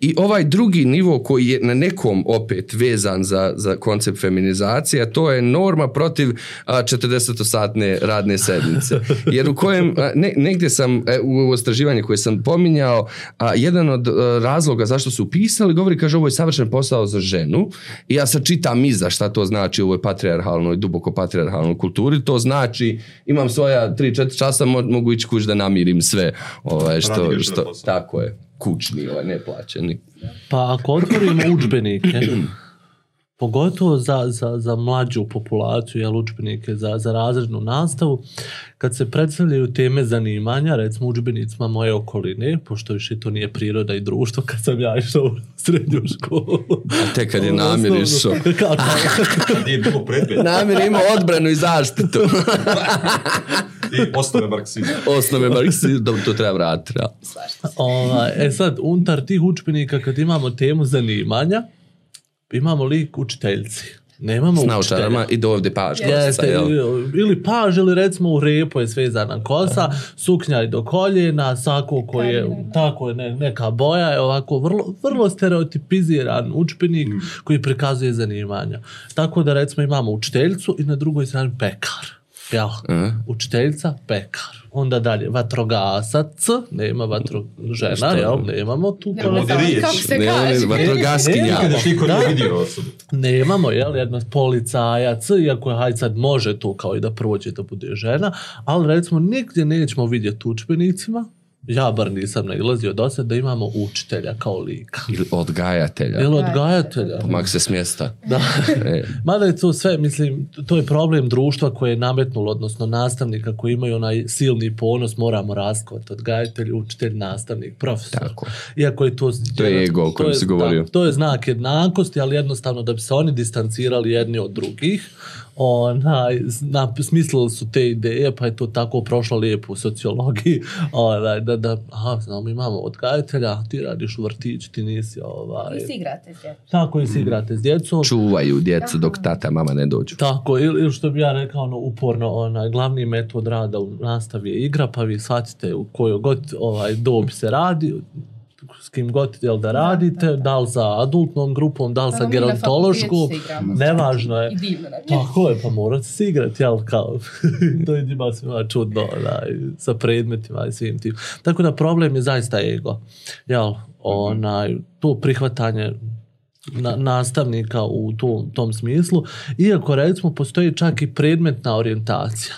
I ovaj drugi nivo koji je na nekom opet vezan za, za koncept feminizacije, a to je norma protiv a, 40-satne radne sedmice. Jer u kojem, ne, negdje sam, e, u istraživanju koje sam pominjao, a, jedan od a, razloga zašto su upisali, govori, kaže, ovo je savršen posao za ženu. I ja sad čitam iza šta to znači u ovoj patrijarhalnoj, duboko patrijarhalnoj kulturi. To znači, imam svoja 3-4 časa, mo- mogu ići kuć da namirim sve. Ovaj, što, što, posao. tako je, kućni, ovaj, neplaćeni. Pa ako otvorimo udžbenike, pogotovo za, za, za mlađu populaciju, jel, udžbenike za, za razrednu nastavu, kad se predstavljaju teme zanimanja, recimo udžbenicima moje okoline, pošto više to nije priroda i društvo, kad sam ja išao u srednju školu. A te kad je namir išao. Kako? Nije bilo predmet. Namir ima odbranu i zaštitu. I osnove marksizma. Osnove marksizma, to treba vratiti. Ja. Ovaj, e sad, unutar tih učbenika kad imamo temu zanimanja, imamo lik učiteljci. Nemamo S naučarama i do ovdje pažnja. Jeste, ili, paž, ili recimo u repu je svezana kosa, suknja je do koljena, sako koji je, tako je, ne, neka boja je ovako vrlo, vrlo stereotipiziran učbenik koji prikazuje zanimanja. Tako da recimo imamo učiteljcu i na drugoj strani pekar. Jel? Učiteljica, pekar. Onda dalje, vatrogasac, nema vatro... žena, Šta? jel? Nemamo tu Nema Ovdje samo riječ. kako se Ne, kaže. vatrogaskinja. Nikada vidio osobu. Nemamo, jel, jedno policajac, iako je hajde sad može to kao i da prođe da bude žena, ali recimo nigdje nećemo vidjeti učbenicima, ja bar nisam nailazio do sad da imamo učitelja kao lika. Ili odgajatelja. Ili odgajatelja. Pomak se s mjesta. Da. E, Mada je to sve, mislim, to je problem društva koje je nametnulo, odnosno nastavnika koji imaju onaj silni ponos, moramo raskovati odgajatelj, učitelj, nastavnik, profesor. Tako. Iako je to... To je ego o kojem si govorio. da, to je znak jednakosti, ali jednostavno da bi se oni distancirali jedni od drugih, onaj, na, smislili su te ideje, pa je to tako prošlo lijepo u sociologiji, onaj, da, da, aha, znamo, imamo odgajatelja, ti radiš u vrtiću, ti nisi, ovaj, Vi si igrate s djecom. tako i si igrate s djecom, čuvaju djecu dok tata, mama ne dođu. tako, ili, ili što bi ja rekao, ono, uporno, onaj, glavni metod rada u nastavi je igra, pa vi shvatite u kojoj god ovaj, dobi se radi, s kim god jel, da radite, da, li adultnom grupom, da li sa Evo, mi na gerontološkom, fakultetu se igramo. nevažno je. I divno. Tako je, pa morate se igrati, jel, kao, to je njima svima čudno, onaj, sa predmetima i svim tim. Tako da problem je zaista ego, jel, onaj, to prihvatanje na, nastavnika u tom, tom smislu, iako recimo postoji čak i predmetna orijentacija.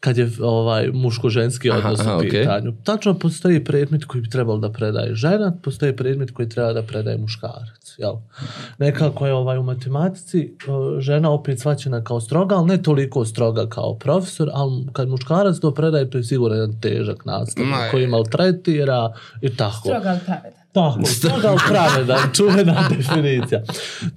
Kad je ovaj muško-ženski odnos aha, u pitanju. Tačno postoji predmet koji bi trebalo da predaje žena, postoji predmet koji treba da predaje muškarac. Jel? Nekako je ovaj, u matematici žena opet svaćena kao stroga, ali ne toliko stroga kao profesor, ali kad muškarac to predaje, to je sigurno jedan težak nastavnik koji maltretira i tako. Stroga ali pravedan. Tako, stroga ali pravedan, čuvena definicija.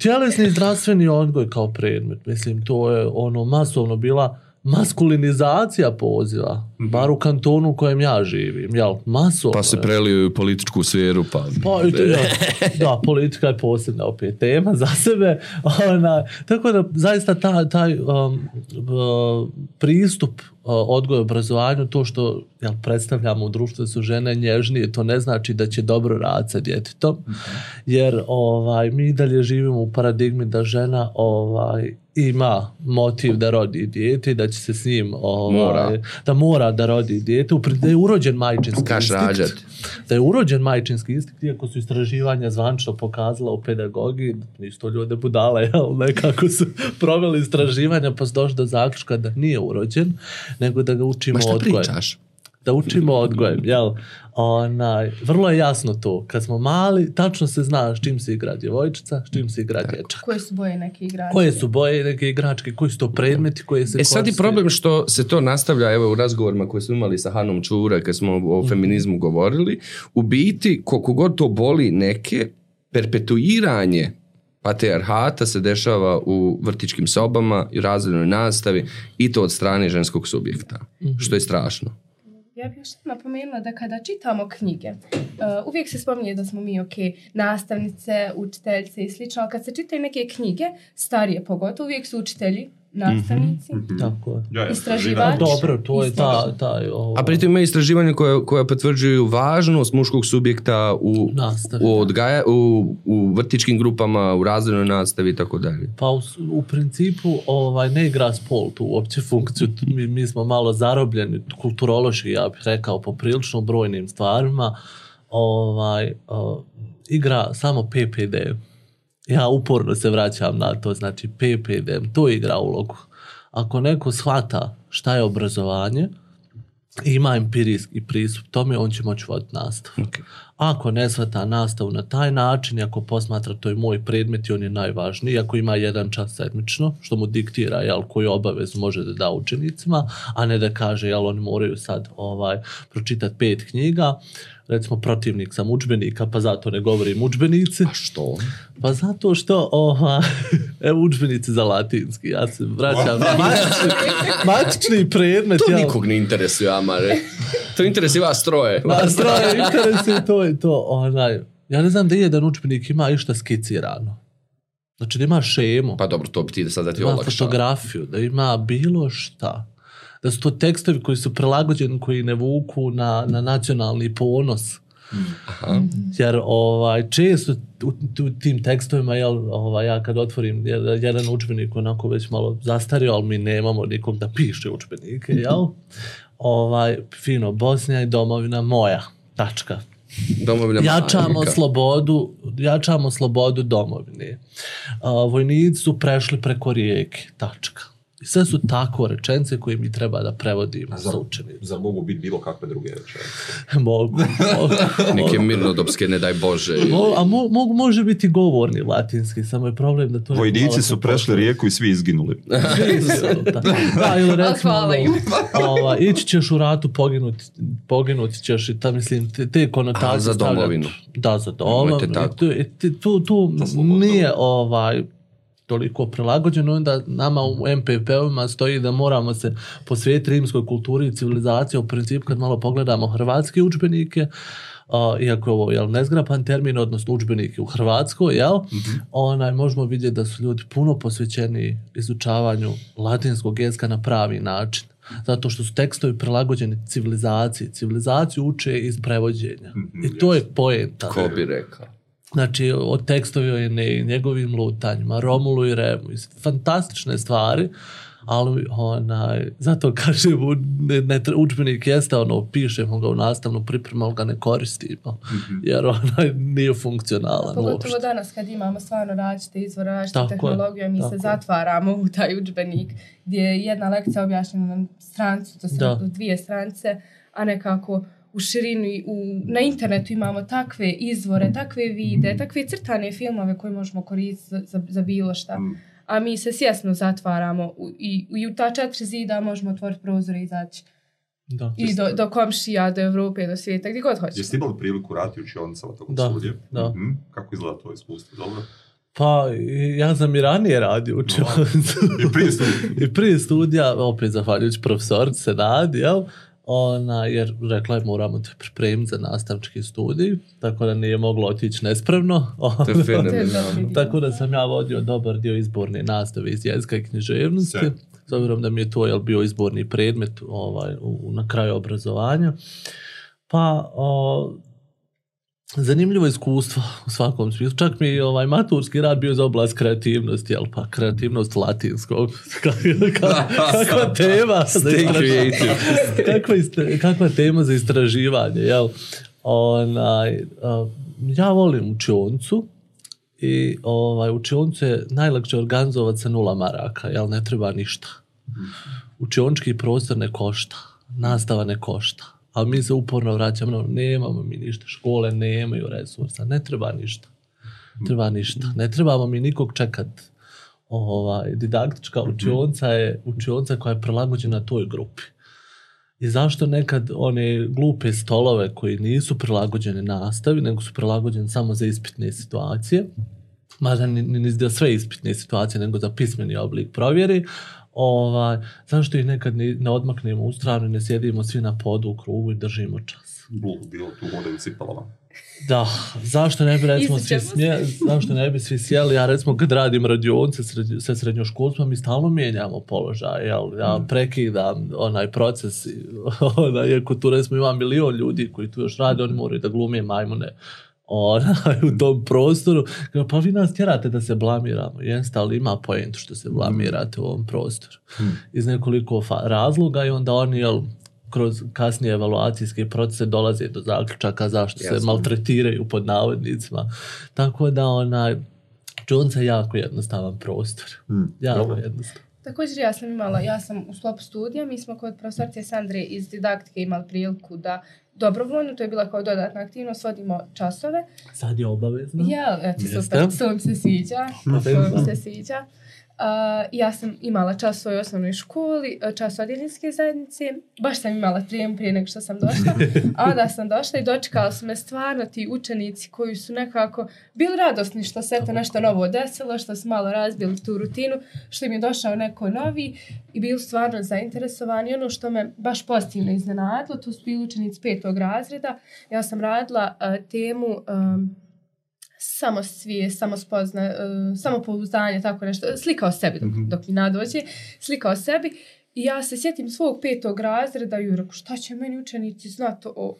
Tjelesni i zdravstveni odgoj kao predmet, mislim, to je ono masovno bila maskulinizacija poziva, bar u kantonu u kojem ja živim, jel, masovno. Pa se je. preliju u političku sferu, pa... Pa, i to- da, da, politika je posebna opet tema za sebe. Ona, tako da zaista ta, taj um, uh, pristup uh, odgoju i obrazovanju, to što jel, predstavljamo u društvu da su žene nježnije, to ne znači da će dobro raditi sa djetetom, jer ovaj, mi i dalje živimo u paradigmi da žena ovaj, ima motiv da rodi dijete da će se s njim ovaj, Mora. da mora da rodi dijete, da je urođen majčinski Kaš instinkt da je urođen majčinski instinkt, iako su istraživanja zvančno pokazala u pedagogiji, nisu to ljude budale, jel, nekako su proveli istraživanja pa su došli do zaključka da nije urođen, nego da ga učimo Ma šta odgojem. pričaš? Da učimo odgojem, jel? Onaj, vrlo je jasno to. Kad smo mali, tačno se zna s čim se igra djevojčica, s čim se igra dječak. Koje su boje neki igrači? Koje su boje neke igračke, koji su to predmeti koje se E sad je problem što se to nastavlja evo u razgovorima koje smo imali sa Hanom Čura kad smo o feminizmu govorili. U biti, koliko god to boli neke, perpetuiranje patrijarhata se dešava u vrtičkim sobama i razrednoj nastavi i to od strane ženskog subjekta, što je strašno. Ja bih još napomenula da kada čitamo knjige, uh, uvijek se spominje da smo mi, ok, nastavnice, učiteljice i slično, ali kad se čitaju neke knjige, starije pogotovo, uvijek su učitelji, nastavnici, Tako je. Ja, ja, Istraživač. Dobro, to je ta, taj... ovaj, A pritom ima istraživanja koja, koja potvrđuju važnost muškog subjekta u, Nastavi, u, odgaja, u, u vrtičkim grupama, u razrednoj nastavi i tako dalje. Pa u, u principu ovaj, ne igra spol tu uopće funkciju. Mi, mi smo malo zarobljeni kulturološki, ja bih rekao, poprilično brojnim stvarima. Ovaj, o, igra samo PPD. Ja uporno se vraćam na to, znači PPD, to igra ulogu. Ako neko shvata šta je obrazovanje, ima empirijski pristup tome, on će moći voditi nastavu. Okay. Ako ne shvata nastavu na taj način, i ako posmatra to je moj predmet i on je najvažniji, ako ima jedan čas sedmično, što mu diktira jel, koju obavezu može da da učenicima, a ne da kaže jel, oni moraju sad ovaj, pročitati pet knjiga, recimo protivnik sam udžbenika, pa zato ne govorim udžbenici. A što? Pa zato što, ova, evo udžbenici za latinski, ja se vraćam na matični, matični predmet. To jel. nikog ne interesuje, Amare. To interesuje vas troje. Ma, stroje interesi, to je to. Onaj, ja ne znam da jedan učbenik ima išta skicirano. Znači da ima šemu, Pa dobro, to bi ti da sad da ti da ima olakša. fotografiju, da ima bilo šta. Da su to tekstovi koji su prilagođeni, koji ne vuku na, na nacionalni ponos. Aha. Jer ovaj, često u, u tim tekstovima, jel, ovaj, ja kad otvorim jedan, učbenik onako već malo zastario, ali mi nemamo nikog da piše učbenike, jel? Ovaj, fino, Bosnija i domovina moja, tačka. Domovina Jačamo majka. slobodu, jačamo slobodu domovine. A, vojnici su prešli preko rijeke, tačka. I sve su tako rečence koje mi treba da prevodimo učenicima. zar mogu biti bilo kakve druge rečenice? Mogu, mogu. Neke mirnodopske, ne daj Bože. Mo- a mo, mogu, može biti govorni latinski, samo je problem da to... Vojnici su prešli rijeku i svi izginuli. da, da, ili recimo, hvala ono, im. ova, ići ćeš u ratu, poginuti, poginuti ćeš i ta, mislim, te, te konotacije A, za domovinu. Da, za domovinu. Tu, tu, tu Za nije ovaj, toliko prilagođeno, onda nama u MPP-ovima stoji da moramo se posvetiti rimskoj kulturi i civilizaciji. U principu, kad malo pogledamo hrvatske učbenike, Uh, iako je ovo jel, nezgrapan termin, odnosno učbenike u Hrvatskoj, jel, onaj, možemo vidjeti da su ljudi puno posvećeni izučavanju latinskog jezika na pravi način. Zato što su tekstovi prilagođeni civilizaciji. Civilizaciju uče iz prevođenja. I to je poenta. Ko bi rekao? Znači, od tekstovi o Eneji, njegovim lutanjima, Romulu i Remu, fantastične stvari, ali onaj, zato kažem, u- ne, ne, udžbenik jeste ono, pišemo ga u nastavnu pripremu, ali ga ne koristimo, jer onaj nije funkcionalan Pogotovo uopšte. danas kad imamo stvarno različite izvore, različite tehnologije, mi tako se je. zatvaramo u taj udžbenik gdje je jedna lekcija objašnjena na strancu, to su Da. dvije stranice, a nekako u širini, u, na internetu imamo takve izvore, takve vide, takve crtane filmove koje možemo koristiti za, za, za bilo šta. A mi se svjesno zatvaramo u, i, i u ta četiri zida možemo otvoriti prozor i izaći Da. i do, do komšija, do Evrope, do svijeta, gdje god hoćemo. Jeste imali priliku raditi u učionicama tokom Da, studija? da. Mhm. Kako izgleda to iskustvo? Dobro. Pa, ja sam i ranije radio u. I prije studija. I prije studija, opet zahvaljujući profesorici Senadi, jel? Ona, jer rekla je moramo te pripremiti za nastavnički studij, tako da nije moglo otići nespremno. Tako da sam ja vodio dobar dio izborne nastave iz jezika i književnosti. S obzirom da mi je to jel, bio izborni predmet ovaj, u, na kraju obrazovanja. Pa, o, zanimljivo iskustvo u svakom smislu. Čak mi je ovaj maturski rad bio za oblast kreativnosti, jel pa kreativnost latinskog. Kakva- Kakva tema za kakva, istra- kakva tema za istraživanje, jel? Onaj, a, ja volim učioncu i ovaj, učioncu je najlakše organizovati sa nula maraka, jel? Ne treba ništa. Učionički prostor ne košta, nastava ne košta. A mi se uporno vraćamo, no, nemamo mi ništa, škole nemaju resursa, ne treba ništa. Treba ništa. Ne trebamo mi nikog čekat. Ovaj, didaktička učionica je učionica koja je prilagođena toj grupi. I zašto nekad one glupe stolove koji nisu prilagođene nastavi, nego su prilagođene samo za ispitne situacije, mada ni, ni, ni za sve ispitne situacije, nego za pismeni oblik provjeri, ovaj, zašto ih nekad ni, ne odmaknemo u stranu i ne sjedimo svi na podu u krugu i držimo čas. Bluh bilo tu onda u cipalama. Da, zašto ne bi recimo svi smje, zašto ne bi svi sjeli, ja recimo kad radim radionice sa srednjoškolstvom mi stalno mijenjamo položaj, jel, ja prekidam onaj proces, onaj, iako tu recimo ima milion ljudi koji tu još rade, oni moraju da glume majmune onaj, u tom prostoru, Kao, pa vi nas tjerate da se blamiramo, jeste, ali ima pojentu što se blamirate u ovom prostoru. Iz nekoliko fa- razloga i onda oni, jel, kroz kasnije evaluacijske procese dolaze do zaključaka zašto se Jasno. maltretiraju pod navodnicima. Tako da onaj Jones je jako jednostavan prostor. Jako dobro. jednostavan. Također ja sam imala, ja sam u sklopu studija, mi smo kod profesorice Sandre iz didaktike imali priliku da dobrovoljno, to je bila kao dodatna aktivnost, vodimo časove. Sad je obavezno. Ja, eto, super, to mi se sviđa, to Obavezno. mi se sviđa. Ja sam imala čas u svojoj osnovnoj školi, uh, čas odjeljenske zajednice, baš sam imala prijem prije nego što sam došla, a onda sam došla i dočekala su me stvarno ti učenici koji su nekako bili radosni što se eto nešto novo desilo, što su malo razbili tu rutinu, što im je došao neko novi i bili stvarno zainteresovani. Ono što me baš pozitivno iznenadilo, to su bili učenici petog razreda, ja sam radila uh, temu um, samosvijest, samospozna, uh, samopouzdanje, tako nešto, slika o sebi dok, dok mi nadođe, slika o sebi. I ja se sjetim svog petog razreda i rekao, šta će meni učenici znati o,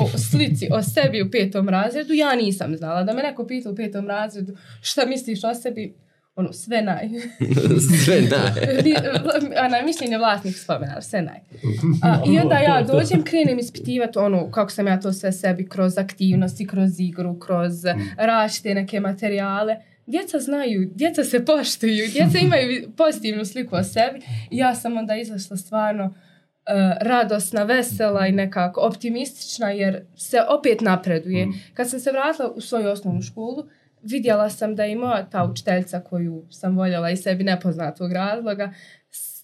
o slici, o sebi u petom razredu? Ja nisam znala. Da me neko pita u petom razredu, šta misliš o sebi? Ono, sve naj. Sve naj. Ona, mišljenje vlasnik spomena, sve naj. A, I onda ja dođem, krenem ispitivati ono kako sam ja to sve sebi kroz aktivnosti, kroz igru, kroz različite neke materijale. Djeca znaju, djeca se poštuju, djeca imaju pozitivnu sliku o sebi i ja sam onda izašla stvarno uh, radosna, vesela i nekako optimistična jer se opet napreduje. Kad sam se vratila u svoju osnovnu školu, vidjela sam da je moja ta učiteljica koju sam voljela iz sebi nepoznatog razloga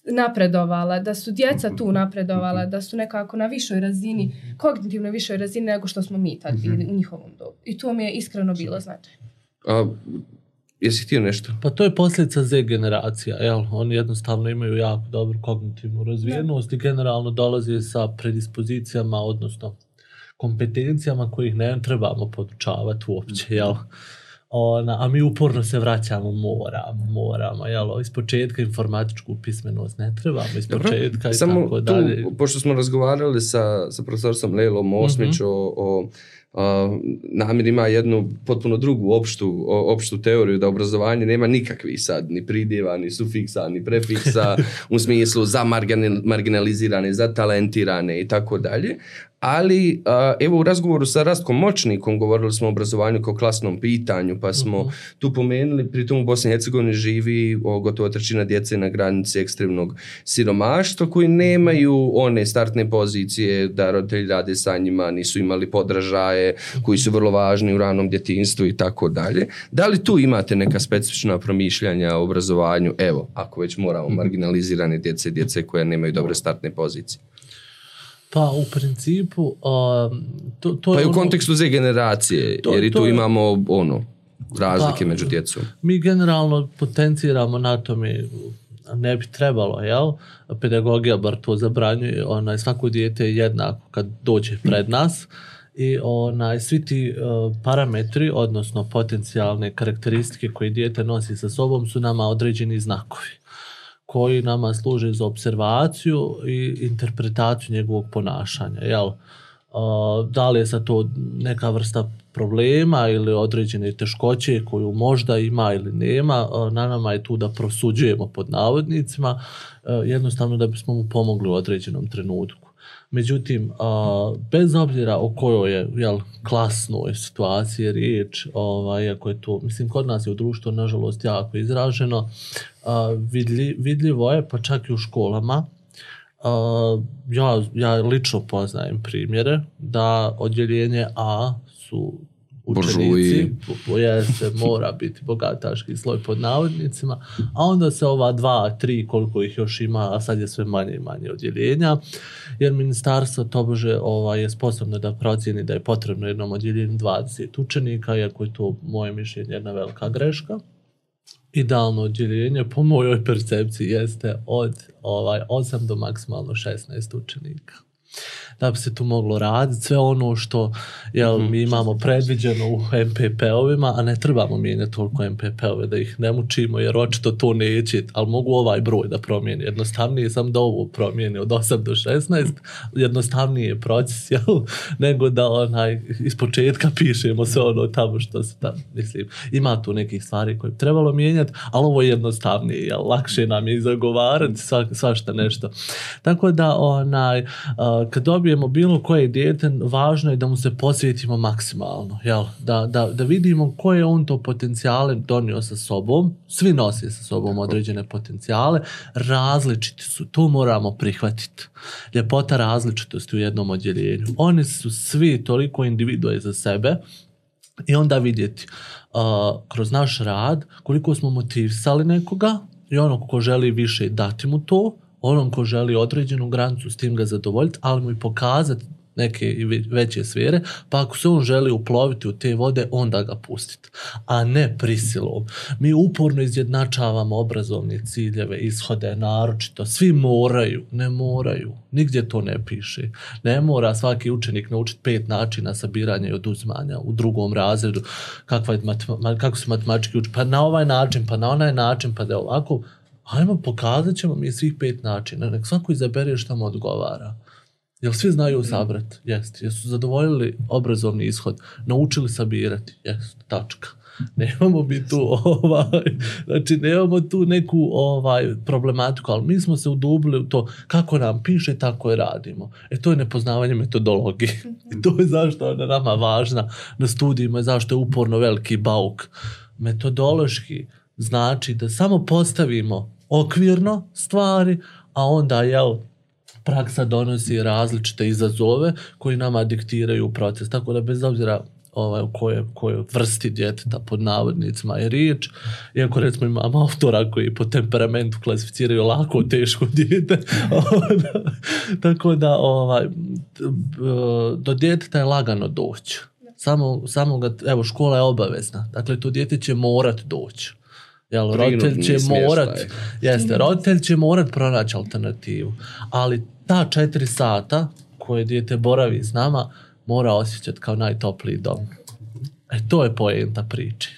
napredovala, da su djeca tu napredovala, da su nekako na višoj razini, kognitivno višoj razini nego što smo mi tad bili u njihovom dobu. I to mi je iskreno bilo značajno. A, jesi htio nešto? Pa to je posljedica Z generacija, jel? Oni jednostavno imaju jako dobru kognitivnu razvijenost i generalno dolaze sa predispozicijama, odnosno kompetencijama kojih ne trebamo podučavati uopće, jel? Ona, a mi uporno se vraćamo, moramo, moramo, jel? Iz početka informatičku pismenost ne trebamo, iz početka i Samo tako tu, dalje. pošto smo razgovarali sa, sa profesorsom Lejlom Osmić o, o a, Namir ima jednu potpuno drugu opštu, opštu teoriju da obrazovanje nema nikakvih sad, ni pridjeva, ni sufiksa, ni prefiksa, u smislu za marginal- marginalizirane, za talentirane i tako dalje. Ali, evo u razgovoru sa Rastkom Močnikom govorili smo o obrazovanju kao klasnom pitanju, pa smo tu pomenuli, pritom u Bosni i Hercegovini živi gotovo trećina djece na granici ekstremnog siromaštva koji nemaju one startne pozicije da roditelji rade sa njima, nisu imali podražaje koji su vrlo važni u ranom djetinstvu i tako dalje. Da li tu imate neka specifična promišljanja o obrazovanju, evo, ako već moramo marginalizirane djece, djece koje nemaju dobre startne pozicije? Pa u principu, um, to, to Pa je i u ono- kontekstu Z generacije, To- jer i tu imamo ono, razlike Pa, među djecom. mi generalno potenciramo na tome ne bi trebalo, jel? Pedagogija bar to zabranjuje, onaj, svako dijete je jednako kad dođe pred nas i onaj, svi ti uh, parametri, odnosno potencijalne karakteristike koje dijete nosi sa sobom su nama određeni znakovi koji nama služe za observaciju i interpretaciju njegovog ponašanja, jel? Da li je sad to neka vrsta problema ili određene teškoće koju možda ima ili nema, na nama je tu da prosuđujemo pod navodnicima, uh, jednostavno da bismo mu pomogli u određenom trenutku. Međutim, bez obzira o kojoj je jel, klasnoj situaciji riječ, ovaj, iako je to, mislim, kod nas je u društvu, nažalost, jako izraženo, vidlji, vidljivo je, pa čak i u školama, a, ja, ja lično poznajem primjere da odjeljenje A su učenici, po- jeste, mora biti bogataški sloj pod navodnicima, a onda se ova dva, tri, koliko ih još ima, a sad je sve manje i manje odjeljenja, jer ministarstvo tobože ovaj, je sposobno da procijeni da je potrebno jednom odjeljenju 20 učenika, iako je to moje mišljenje jedna velika greška. Idealno odjeljenje po mojoj percepciji jeste od ovaj 8 do maksimalno 16 učenika da bi se tu moglo raditi sve ono što jel, mi imamo predviđeno u MPP-ovima, a ne trebamo mijenjati toliko MPP-ove da ih ne mučimo, jer očito to neće, ali mogu ovaj broj da promijeni. Jednostavnije sam da ovo promijeni od 8 do 16, jednostavnije je proces, jel, nego da onaj, iz početka pišemo sve ono tamo što se tam, mislim, ima tu nekih stvari koje bi trebalo mijenjati, ali ovo je jednostavnije, jel, lakše nam je izagovarati sva, svašta nešto. Tako da, onaj, a, kad dobijemo bilo koje dijete, važno je da mu se posvetimo maksimalno, jel? Da, da, da vidimo koje on to potencijale donio sa sobom, svi nose sa sobom određene potencijale, različiti su, to moramo prihvatiti. Ljepota različitosti u jednom odjeljenju. Oni su svi toliko individue za sebe, i onda vidjeti uh, kroz naš rad koliko smo motivisali nekoga i onog ko želi više dati mu to, onom ko želi određenu granicu s tim ga zadovoljiti, ali mu i pokazati neke veće sfere, pa ako se on želi uploviti u te vode, onda ga pustiti, a ne prisilom. Mi uporno izjednačavamo obrazovne ciljeve, ishode, naročito, svi moraju, ne moraju, nigdje to ne piše. Ne mora svaki učenik naučiti pet načina sabiranja i oduzimanja u drugom razredu, kakva je matema- kako su matematički uči, pa na ovaj način, pa na onaj način, pa da je ovako, ajmo pokazat ćemo mi svih pet načina, nek svako izabere šta mu odgovara. Jel svi znaju sabrat? Jest. Jesu zadovoljili obrazovni ishod? Naučili sabirati? Jest. Tačka. Nemamo mi tu ovaj, znači nemamo tu neku ovaj problematiku, ali mi smo se udubili u to kako nam piše, tako je radimo. E to je nepoznavanje metodologije. I to je zašto je ona nama važna na studijima, zašto je uporno veliki bauk. Metodološki znači da samo postavimo okvirno stvari, a onda jel, praksa donosi različite izazove koji nama diktiraju proces. Tako da bez obzira ovaj, koje, koje vrsti djeteta pod navodnicima je riječ, iako recimo imamo autora koji po temperamentu klasificiraju lako teško dijete, tako da ovaj, do djeteta je lagano doći. Samo, samo ga, evo škola je obavezna, dakle to dijete će morat doći. Jel, roditelj će morat, jeste, roditelj će morat pronaći alternativu, ali ta četiri sata koje dijete boravi s nama mora osjećati kao najtopliji dom. E to je poenta priče.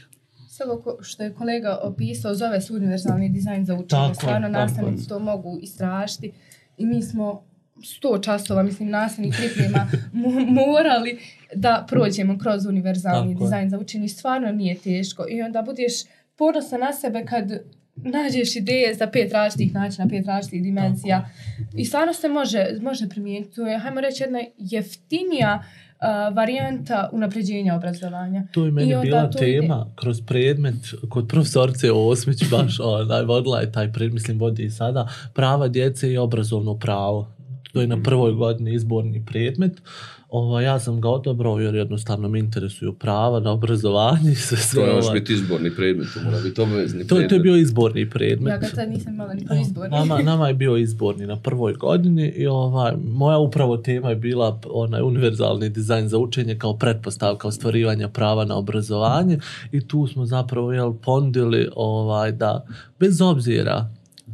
Sve što je kolega opisao zove se univerzalni dizajn za učenje. Stvarno nastavnici to mogu istražiti i mi smo sto časova, mislim, nastavnih priprema mo- morali da prođemo kroz univerzalni Tako je. dizajn za učenje. Stvarno nije teško. I onda budeš ponosan na sebe kad nađeš ideje za pet različitih načina, pet različitih dimenzija. I stvarno se može, može primijeniti. To je, hajmo reći, jedna jeftinija uh, varijanta unapređenja obrazovanja. To je meni I bila tema kroz predmet kod profesorce Osmić baš onaj, vodila je taj predmet, mislim vodi i sada, prava djece i obrazovno pravo. To je na prvoj godini izborni predmet. Ovo, ja sam ga odabrao jer jednostavno me interesuju prava na obrazovanje i sve To sve. ne može ovaj. biti izborni predmet, to mora biti obavezni To, to je predmet. bio izborni predmet. Ja ga tad nisam imala ni po izborni. Nama, nama je bio izborni na prvoj godini i ovaj, moja upravo tema je bila onaj univerzalni dizajn za učenje kao pretpostavka ostvarivanja prava na obrazovanje i tu smo zapravo jel, pondili ovaj, da bez obzira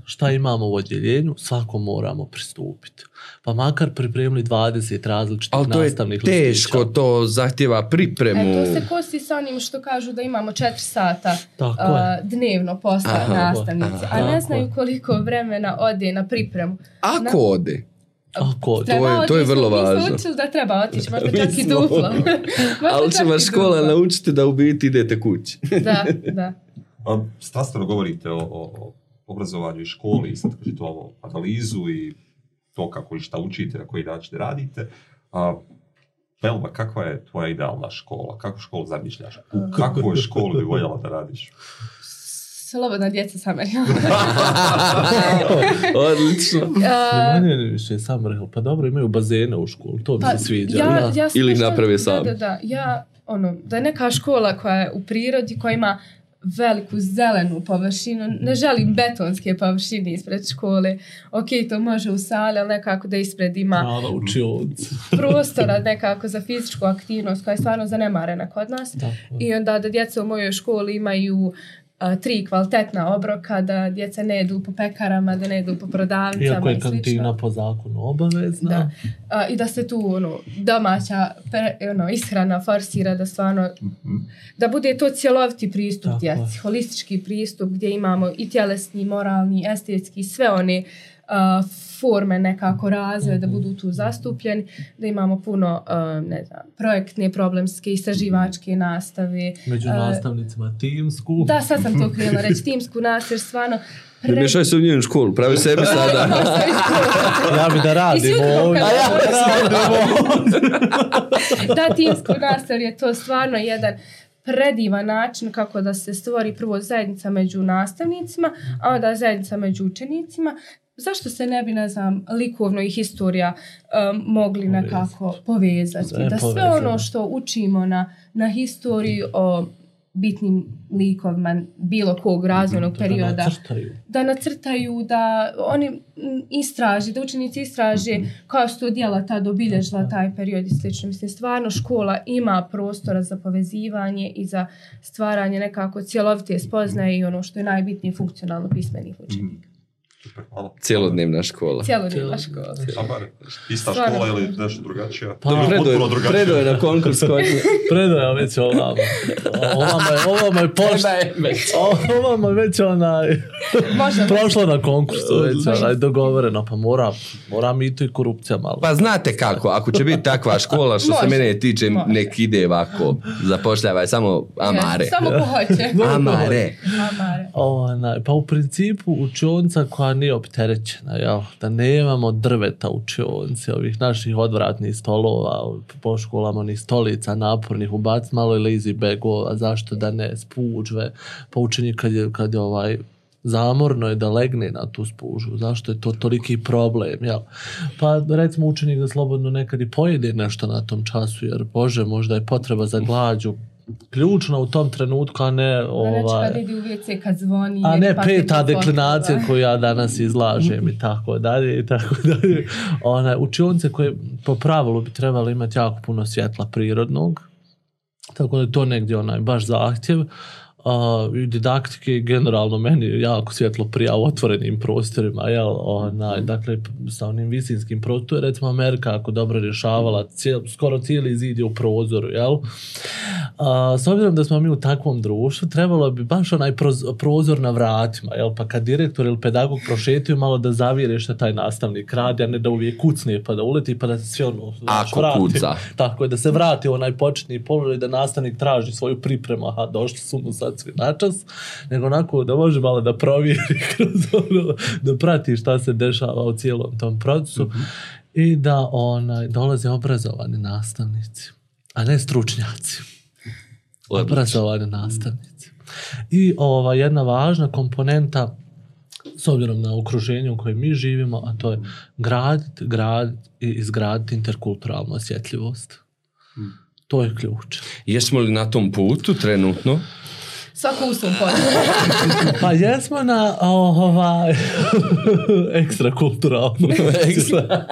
šta imamo u odjeljenju, svako moramo pristupiti. Pa makar pripremili 20 različitih Ali to je nastavnih teško, listića. to zahtjeva pripremu. E, to se kosi sa onim što kažu da imamo 4 sata je. dnevno posla nastavnici, aha. a ne znaju koliko vremena ode na pripremu. Ako ode. Ako, Treba je- to je vrlo mi smo važno. da treba otići, možda čak i duplo. Ali će vas škola naučiti da u biti idete kući. Da, da. A, strastveno govorite o, o obrazovanju i školi i sad kažete ovo analizu i to kako i šta učite, na koji način radite. A, Belba, kakva je tvoja idealna škola? Kakvu školu zamišljaš? U kakvoj školi bi voljela da radiš? Slobodna djeca sama. Odlično. Manje više sam rekao, pa dobro imaju bazene u školu, to mi Pa, se sviđa. ja, da. ja sam Ili ih naprave da, sami. Da, da, ja, ono, da je neka škola koja je u prirodi, koja ima veliku zelenu površinu, ne želim betonske površine ispred škole, ok, to može u sali, ali nekako da ispred ima prostora nekako za fizičku aktivnost koja je stvarno zanemarena kod nas. Je. I onda da djeca u mojoj školi imaju tri kvalitetna obroka, da djeca ne jedu po pekarama, da ne jedu po prodavnicama Iako je kantina po zakonu obavezna. Da. A, I da se tu ono, domaća pre- ono, ishrana forsira da stvarno da bude to cjeloviti pristup Tako je. djeci, holistički pristup gdje imamo i tjelesni, moralni, estetski, sve one forme nekako razvoja da budu tu zastupljeni, da imamo puno ne znam, projektne, problemske, istraživačke nastave. Među nastavnicima timsku. Da, sad sam to krenula reći, timsku nastavu, jer stvarno Ne miješaj se u njenu školu, pravi sebi sada. Ja bi da radim ovdje. Ja bi da radim da timsku nastavu je to stvarno jedan predivan način kako da se stvori prvo zajednica među nastavnicima, a onda zajednica među učenicima. Zašto se ne bi, ne znam, likovno i historija um, mogli Povezati. nekako povezati? Da sve povezano. ono što učimo na, na historiji o bitnim likovima bilo kog razvojnog perioda Da nacrtaju. da nacrtaju, da oni istraže, da učenici istraže koja su djela tad obilježila taj period i slično. Mislim, stvarno škola ima prostora za povezivanje i za stvaranje nekako cjelovite spoznaje i ono što je najbitnije funkcionalno pismenih učenika. Super, hvala. Cijelodnevna škola. Cijelodnevna škola. A bar, ista Stvarno. škola ili nešto drugačija? Pa, Ili Predo potpuno je, drugačija? predo je na konkurs kod nje. Predaja već ovamo. Ovamo je, ovamo je pošta. Ovamo je već onaj... Prošlo na konkursu već onaj dogovoreno, pa mora, mora mi to i korupcija malo. Pa znate kako, ako će biti takva škola što se Može, mene tiče, može. nek ide ovako, zapošljavaj samo amare. Samo ko hoće. Amare. Amare. Onaj, pa u principu učionica koja nije opterećena, jel? da nemamo drveta u učionci, ovih naših odvratnih stolova, po školama onih stolica napornih, ubac malo i lazy bagova, zašto da ne, spuđve, pa učenik kad je, kad je ovaj, zamorno je da legne na tu spužu, zašto je to toliki problem, jel? Pa recimo učenik da slobodno nekad i pojede nešto na tom času, jer bože, možda je potreba za glađu ključna u tom trenutku, a ne ovaj... kad ide u WC kad zvoni. A ne pa peta deklinacija koju ja danas izlažem i tako dalje i tako dalje. One učionice koje po pravilu bi trebali imati jako puno svjetla prirodnog, tako da je to negdje onaj baš zahtjev. i didaktike generalno meni jako svjetlo prija u otvorenim prostorima, jel, onaj, dakle, sa onim visinskim je recimo Amerika ako dobro rješavala, cijel, skoro cijeli zid je u prozoru, jel? A, s obzirom da smo mi u takvom društvu, trebalo bi baš onaj proz, prozor na vratima, jel, pa kad direktor ili pedagog prošetio malo da zavire što taj nastavnik radi, a ne da uvijek kucne pa da uleti, pa da se sve ono, Ako vrati. kuca. Tako je, da se vrati onaj početni položaj, da nastavnik traži svoju pripremu, aha, došli su mu sad svi načas, nego onako da može malo da provjeri kroz ono, da prati šta se dešava u cijelom tom procesu Mhm. i da onaj, dolaze obrazovani nastavnici, a ne stručnjaci. Odlično. Obrazovani nastavnici. I ova jedna važna komponenta s obzirom na okruženje u kojem mi živimo, a to je graditi, graditi i izgraditi interkulturalnu osjetljivost. To je ključ. Jesmo li na tom putu trenutno? Svako u svom polju. Pa jesmo na ovaj ekstrakulturalno. Ekstra.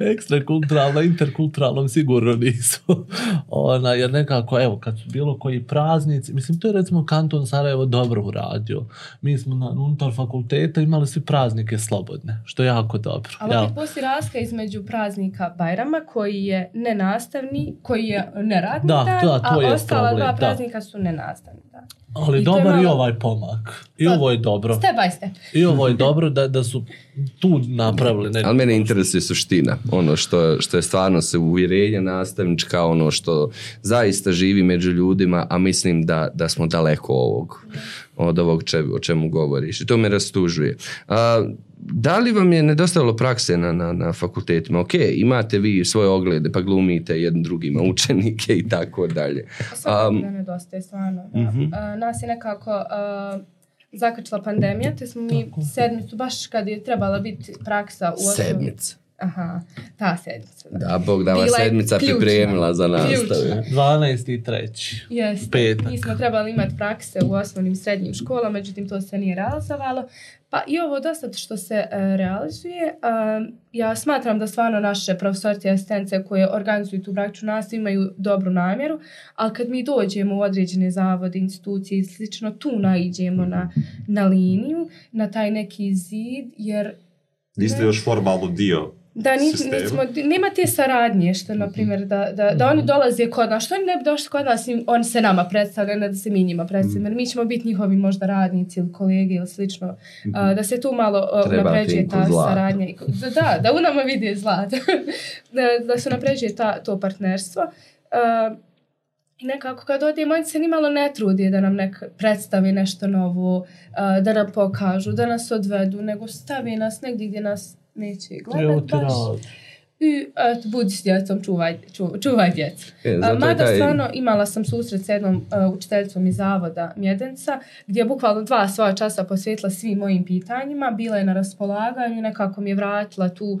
ekstrakulturalno, interkulturalnom sigurno nisu. Ona, jer nekako, evo, kad su bilo koji praznici, mislim, to je recimo kanton Sarajevo dobro uradio. Mi smo na unutar fakulteta imali svi praznike slobodne, što je jako dobro. Ali opet postoji razlika između praznika Bajrama koji je nenastavni, koji je neradni Da, dan, da, to a je ostala problem, dva da. praznika su nenastavni Ali I to je dobar i malo- ovaj pomak. I Pa, ovo je dobro. Step by step. I ovo je dobro da, da su tu napravili. Ne, Ali mene interesuje suština, ono što, što je stvarno se uvjerenje nastavnička, ono što zaista živi među ljudima, a mislim da, da smo daleko ovog, od ovog če, o čemu govoriš. I to me rastužuje. A, da li vam je nedostajalo prakse na, na, na fakultetima? Ok, imate vi svoje oglede, pa glumite jednim drugima učenike i tako dalje. Svakako Um, da nedostaje, stvarno. Da. Mhm. A, nas je nekako a, zakačila pandemija, te smo mi sedmicu, baš kad je trebala biti praksa u Sedmica. Aha, ta sedmica. Da. Da, Bog sedmica ključna. pripremila za nastavu. Ključna. 12. i 3. Jeste. Petak. Mi smo trebali imati prakse u osnovnim i srednjim školama, međutim to se nije realizovalo. Pa i ovo dosta što se e, realizuje, a, ja smatram da stvarno naše profesorci i asistence koje organizuju tu praktičnu nastavu imaju dobru namjeru, ali kad mi dođemo u određene zavode, institucije i slično, tu naiđemo na, na liniju, na taj neki zid, jer Niste još formalno dio da, ni, sistema. nismo, nema te saradnje što, na primjer, da, da, da oni dolaze kod nas. Što oni ne bi došli kod nas i oni se nama predstavljaju, ne da se mi njima predstavljaju. Jer mi ćemo biti njihovi možda radnici ili kolege ili slično. A, da se tu malo im ta ko zlato. saradnja. Da, da, da u nama vide zlato. da, da se unapređuje ta, to partnerstvo. A, I nekako kad odemo, oni se nimalo ne trudi da nam nek predstavi nešto novo, da nam pokažu, da nas odvedu, nego stavi nas negdje gdje nas neće ti baš. I eto, budi s djecom, čuvaj, čuvaj, čuvaj djecu. E, Mada taj- stvarno imala sam susret s jednom uh, učiteljicom iz Zavoda Mjedenca, gdje je bukvalno dva svoja časa posvetila svim mojim pitanjima, bila je na raspolaganju, nekako mi je vratila tu uh,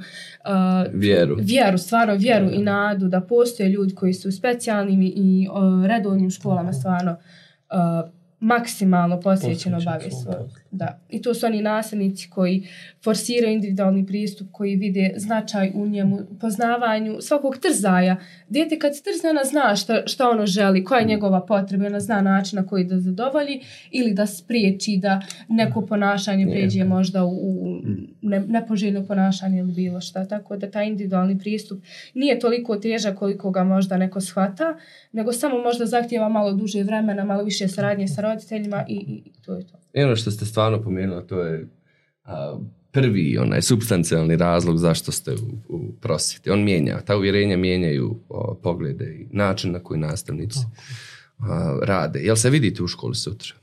Vjeru. vjeru, stvarno vjeru i nadu da postoje ljudi koji su u specijalnim i, uh, redovnim školama stvarno uh, maksimalno posvećeno bave svom svoj. Da. I to su oni nastavnici koji forsiraju individualni pristup, koji vide značaj u njemu, poznavanju svakog trzaja. Dijete kad trzne, ona zna šta, šta ono želi, koja je njegova potreba, ona zna način na koji da zadovolji ili da spriječi da neko ponašanje pređe možda u, u ne, nepoželjno ponašanje ili bilo šta. Tako da taj individualni pristup nije toliko težak koliko ga možda neko shvata, nego samo možda zahtjeva malo duže vremena, malo više saradnje sa roditeljima i, i, i to je to. I ono što ste stvarno pomenuli, to je a, prvi onaj substancijalni razlog zašto ste u, u prosvjeti. On mijenja, ta uvjerenja mijenjaju o, poglede i način na koji nastavnici a, rade. Jel se vidite u školi sutra?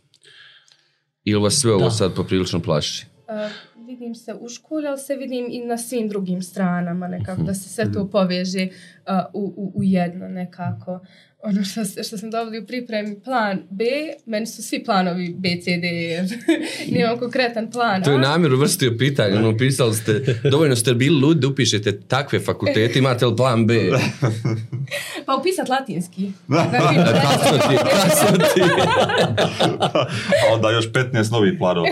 Ili vas sve ovo Da. sad poprilično plaši? Uh, vidim se u školi, ali se vidim i na svim drugim stranama nekako, da se sve to poveže uh, u, u, u jedno nekako. Ono što, što sam dobila u pripremi, plan B, meni su svi planovi B, C, D, F. Nemam konkretan plan To je namjer uvrstio pitanje, ono pisali ste, dovoljno ste bili ludi da upišete takve fakultete, imate li plan B? Pa upisat latinski. Kasno ti, kasno ti. A onda još 15 novih planova.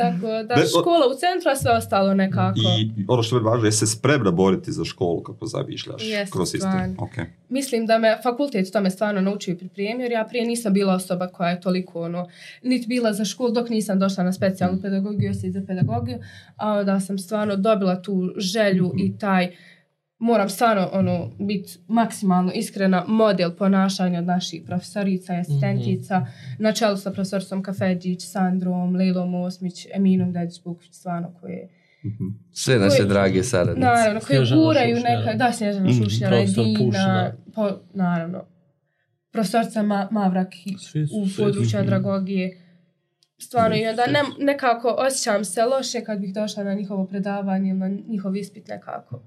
Tako da škola u centru, a sve ostalo nekako. I ono što je važno, je se spremna boriti za školu kako zamišljaš Jeste, kroz sistem. stvarno. Ok. Mislim da me fakultet tome stvarno naučio i pripremio, jer ja prije nisam bila osoba koja je toliko ono, niti bila za školu dok nisam došla na specijalnu pedagogiju, osim za pedagogiju, a onda sam stvarno dobila tu želju i taj moram stvarno ono biti maksimalno iskrena model ponašanja od naših profesorica i asistentica na čelu sa profesoricom Kafedžić, Sandrom, Lejlom Osmić, Eminom Dedić stvarno koje Sve naše drage saradnice. Naravno, koji Snježana guraju neka, da, Snježana Mhm. Šušnjara, Edina, po, naravno, profesorca Ma, Mavrak u području Mhm. andragogije. Stvarno, i onda ne, nekako osjećam se loše kad bih došla na njihovo predavanje na njihov ispit nekako.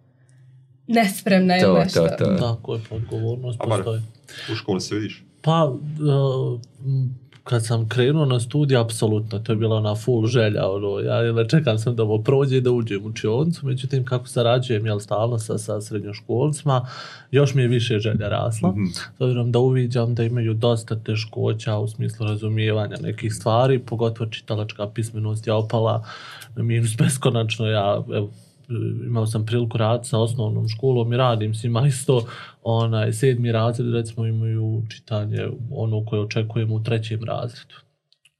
Nespremna ili To, nešto. to, to. Tako je, pa odgovornost A bar- postoji. U školi se vidiš. Pa, uh, m, kad sam krenuo na studij, apsolutno, to je bila ona full želja, ono, ja čekam sam da ovo prođe i da uđem u učioncu, međutim, kako sarađujem, jel, stalno sa, sa srednjoškolcima, još mi je više želja rasla, Mhm. s obzirom da uviđam da imaju dosta teškoća u smislu razumijevanja nekih stvari, pogotovo čitalačka pismenost je opala na minus beskonačno, ja, evo, imao sam priliku raditi sa osnovnom školom i radim s njima isto, onaj, sedmi razred recimo imaju čitanje ono koje očekujemo u trećem razredu.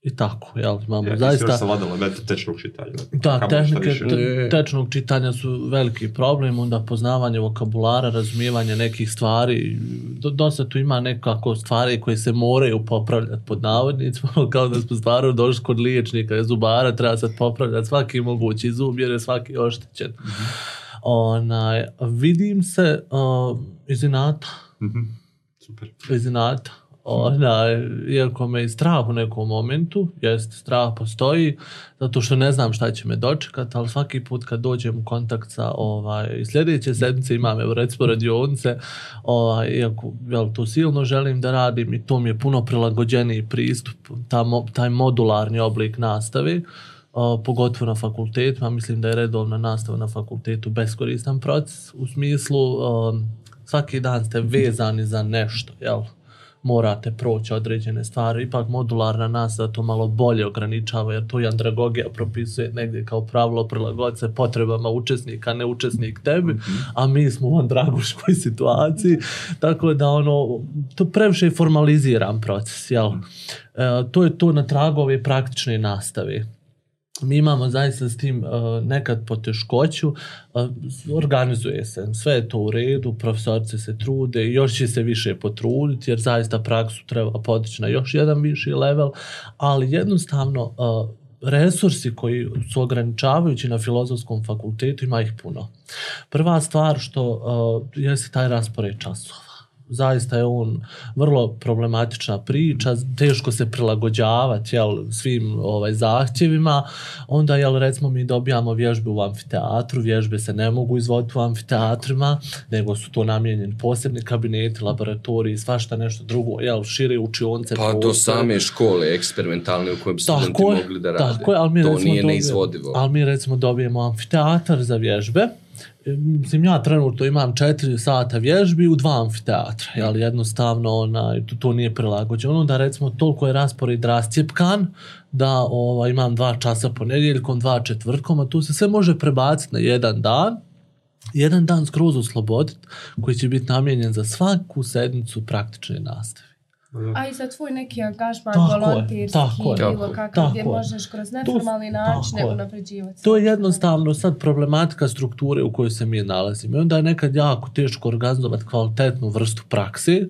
I tako, jel, imamo Ja, zaista... Zaista... savladala elemente tečnog čitanja. Da, šta tehnike te- tečnog čitanja su veliki problem, onda poznavanje vokabulara, razumijevanje nekih stvari, do, dosta tu ima nekako stvari koje se moraju popravljati pod navodnicima, kao da smo stvarno došli kod liječnika, zubara, treba sad popravljati svaki mogući zub jer je svaki oštećen. Onaj, vidim se uh, iz inata, Mhm. Super. iz inata. Onaj, iako me i strah u nekom momentu, jest strah postoji, zato što ne znam šta će me dočekati, ali svaki put kad dođem u kontakt sa ovaj, sljedeće sedmice imam evo recimo radionice, ovaj, iako jel, to silno želim da radim i to mi je puno prilagođeniji pristup, ta, taj modularni oblik nastave, a, pogotovo na fakultetu, mislim da je redovna nastava na fakultetu beskoristan proces, u smislu um, svaki dan ste vezani za nešto, jel? Morate proći određene stvari, ipak modularna nastava to malo bolje ograničava, jer to i andragogija propisuje negdje kao pravilo prilagoditi se potrebama učesnika, ne učesnik tebi, a mi smo u andragoškoj situaciji, tako da ono, to previše je formaliziran proces, jel? E, to je to na tragu ove praktične nastave mi imamo zaista s tim uh, nekad poteškoću, uh, organizuje se, sve je to u redu, profesorci se trude, još će se više potruditi jer zaista praksu treba podići na još jedan viši level, ali jednostavno uh, resursi koji su ograničavajući na filozofskom fakultetu ima ih puno. Prva stvar što jeste taj raspored časova zaista je on vrlo problematična priča, teško se prilagođavati jel, svim ovaj, zahtjevima, onda jel, recimo mi dobijamo vježbe u amfiteatru, vježbe se ne mogu izvoditi u amfiteatrima, nego su to namijenjeni posebni kabineti, laboratoriji, svašta nešto drugo, jel, šire učionce. Pa do same škole eksperimentalne u kojem studenti Tako je, mogli da rade. tako ali mi to recimo nije dobijemo- neizvodivo. Ali mi recimo dobijemo amfiteatar za vježbe. Mislim, ja trenutno imam četiri sata vježbi u dva amfiteatra, ali jednostavno onaj, to, to nije prilagođeno. Onda recimo toliko je raspored rascijepkan da ovaj, imam dva časa ponedjeljkom, dva četvrtkom, a tu se sve može prebaciti na jedan dan, jedan dan skroz osloboditi koji će biti namijenjen za svaku sedmicu praktične nastave. A i za tvoj neki angažman Tako je, volonterski tako bilo Tako, kakav gdje možeš kroz neformalni način unapređivati. To je jednostavno sad problematika strukture u kojoj se mi nalazimo. I onda je nekad jako teško organizovati kvalitetnu vrstu prakse,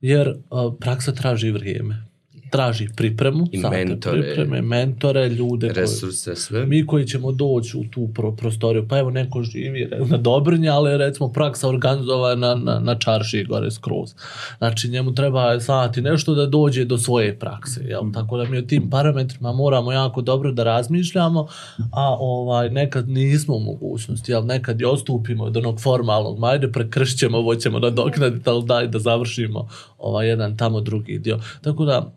jer uh, praksa traži vrijeme. Traži pripremu, I mentore. pripreme, mentore, ljude koji, Resurse, sve. mi koji ćemo doći u tu pro, prostoriju, pa evo neko živi na Dobrnje, ali recimo praksa organizovana na, na čarši gore skroz. Znači njemu treba sati nešto da dođe do svoje prakse, jel? tako da mi o tim parametrima moramo jako dobro da razmišljamo, a ovaj nekad nismo u mogućnosti, jel? nekad i ostupimo od onog formalnog, ma ajde prekršćemo, ovo ćemo nadoknaditi, ali daj da završimo ovaj jedan tamo drugi dio. Tako da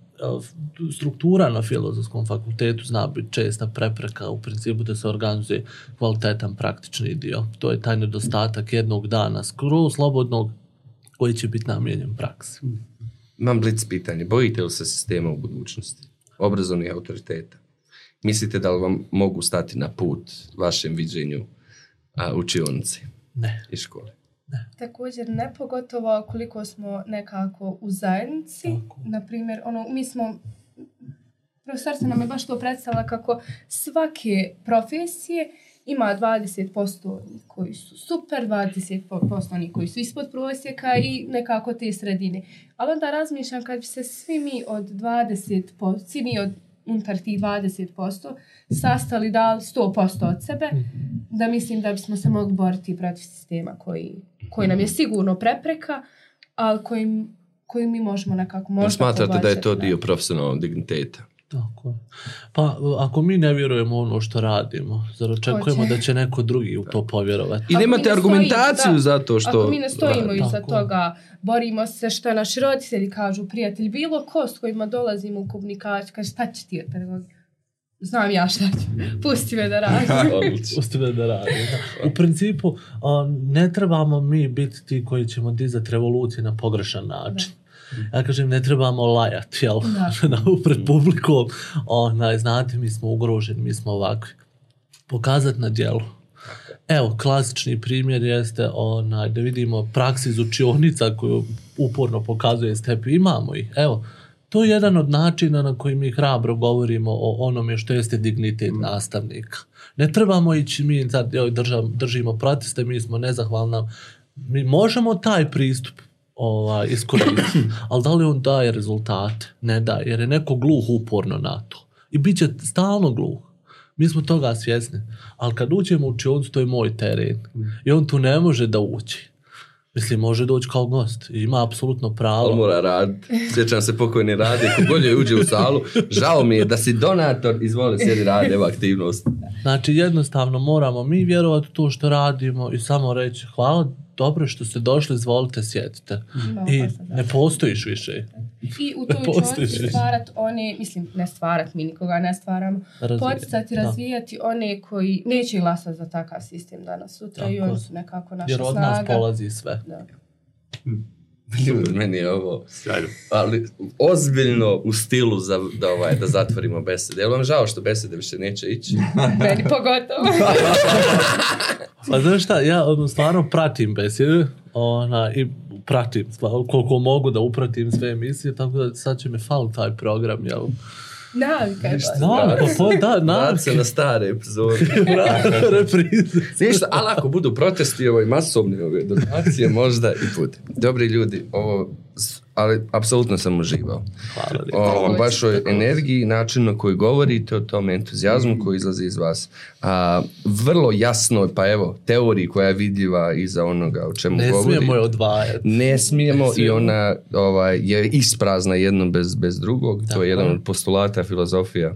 struktura na filozofskom fakultetu zna biti česta prepreka u principu da se organizuje kvalitetan praktični dio. To je taj nedostatak jednog dana skroz slobodnog koji će biti namijenjen praksi. Imam blic pitanje. Bojite li se sistema u budućnosti? Obrazovnih autoriteta? mislite da li vam mogu stati na put vašem viđenju a, učionici Ne. i škole? Također ne pogotovo koliko smo nekako u zajednici. Na primjer, ono, mi smo profesorica nam je baš to predstavila kako svake profesije ima 20% onih koji su super, 20% onih koji su ispod prosjeka i nekako te sredine. Ali onda razmišljam kad bi se svi mi od 20%, svi mi od unutar tih 20% sastali dali 100% od sebe, da mislim da bismo se mogli boriti protiv sistema koji, koji nam je sigurno prepreka, ali kojim, koji mi možemo nekako možda Smatrate da je to dio profesionalnog digniteta? Tako je. Pa ako mi ne vjerujemo ono što radimo, zar očekujemo Hoće. da će neko drugi u to povjerovati? I nemate argumentaciju da. za to što... Ako mi ne stojimo iza Tako. toga, borimo se što naši roditelji kažu, prijatelji, bilo ko s kojima dolazimo u komunikaciju, kaže šta će ti od pedagogije? Znam ja šta ću, pusti me da radim. Odlično. Uste da radi. Da. U principu, ne trebamo mi biti ti koji ćemo dizati revolucije na pogrešan način. Ja kažem, ne trebamo lajati, jel? Da. Pred publikom, onaj, znate, mi smo ugroženi, mi smo ovakvi. Pokazati na djelu. Evo, klasični primjer jeste onaj, da vidimo praksi iz učionica koju uporno pokazuje Stepi. Imamo ih. Evo, to je jedan od načina na koji mi hrabro govorimo o onome što jeste dignitet nastavnika. Ne trebamo ići mi sad joj, držam, držimo proteste, mi smo nezahvalni. Mi možemo taj pristup ovaj, iskoristiti, ali da li on daje rezultate? Ne daje, jer je neko gluh uporno na to. I bit će stalno gluh. Mi smo toga svjesni. Ali kad uđemo u učionicu, to je moj teren. I on tu ne može da uđe. Mislim, može doći kao gost. Ima apsolutno pravo. Ali mora raditi. Sjećam se pokojni radi, kogod je uđe u salu, žao mi je da si donator, izvoli sjedi radi, evo aktivnost. Znači, jednostavno moramo mi vjerovati u to što radimo i samo reći hvala, dobro što ste došli, izvolite, sjedite. I da. ne postojiš više. I u toj postoji učionici više. stvarat one, mislim, ne stvarat, mi nikoga ne stvaramo, Razvijati, poticati, da. razvijati one koji neće glasati za takav sistem danas sutra i Tako oni je. su nekako naša Jer od nas snaga. polazi sve. Da. Ljudi, meni je ovo, Sjajno. ali ozbiljno u stilu za, da, ovaj, da zatvorimo besede. Jel vam žao što besede više neće ići? Meni pogotovo. Pa znaš šta, ja ono, stvarno pratim besede ona, i pratim stvarno, koliko mogu da upratim sve emisije, tako da sad će mi fal taj program, jel? Navika je baš. Da, pa, pa, da, se na stare epizode. reprize. Ništa, ali ako budu protesti ovaj, masovni ove donacije, možda i bude. Dobri ljudi, ovo, ali apsolutno sam uživao. Hvala. O, vašoj energiji, načinu na koji govorite o tom entuzijazmu koji izlazi iz vas. A, vrlo jasno, pa evo, teoriji koja je vidljiva iza onoga o čemu Ne govori. smijemo je odvajati. Ne smijemo Ne i ona ovaj, je isprazna jedno bez, bez drugog. Tako to je jedan je. od postulata filozofija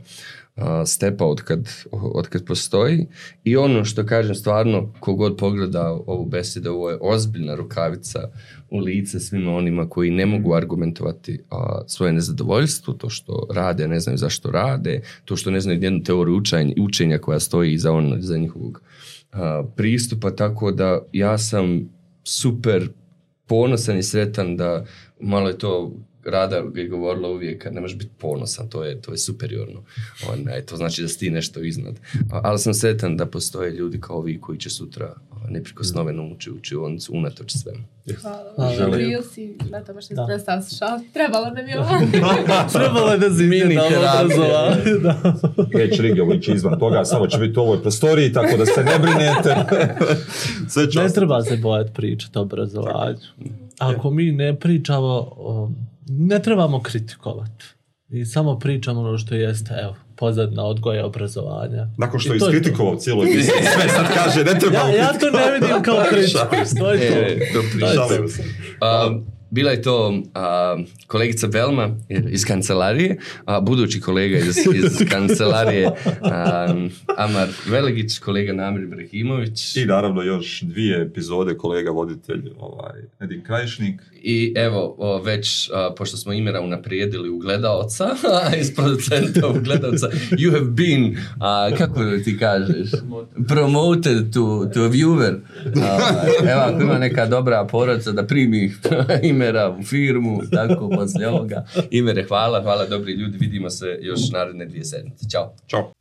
stepa od kad, od kad postoji. I ono što kažem stvarno, kogod pogleda ovu besedu, ovo je ozbiljna rukavica u lice svima onima koji ne mogu argumentovati a, svoje nezadovoljstvo, to što rade, ne znaju zašto rade, to što ne znaju jednu teoriju učenja, učenja koja stoji iza, ono, iza njihovog a, pristupa, tako da ja sam super ponosan i sretan da malo je to Rada je govorila uvijek kad ne možeš biti ponosan, to je, to je superiorno. Onaj, to znači da si ti nešto iznad. Ali sam sretan da postoje ljudi kao vi koji će sutra neprikosnoveno ući u učionicu unatoč svemu. Hvala Hvala. Bil si na tome što Da. ste šal. Trebalo nam je ovo. Trebalo je da se Mini. Da. Neće Rige ići izvan toga, samo će biti u ovoj prostoriji, tako da se ne brinete. Sve Ne treba se bojati pričati o obrazovanju. Ako mi ne pričamo, o, ne trebamo kritikovati. I samo pričamo ono što jeste, evo, pozadna odgoja obrazovanja. Nakon što I je iskritikovao cijelo emisiju, sve sad kaže, ne treba Ja, ja to ne vidim kao kritiku. To je to. E. A, bila je to a, kolegica Belma iz kancelarije, a budući kolega iz, iz kancelarije a, Amar Velegić, kolega Namir Ibrahimović. I naravno još dvije epizode kolega voditelj ovaj, Edin Krajišnik. I evo, već, pošto smo imena unaprijedili u gledaoca, iz producenta u gledaoca, you have been, a, kako ti kažeš, promoted to, to a viewer. A, evo, ako ima neka dobra porodica da primi imera u firmu, tako, poslije ovoga. Imere, hvala, hvala dobri ljudi, vidimo se još naredne dvije sedmice. Ćao. Ćao.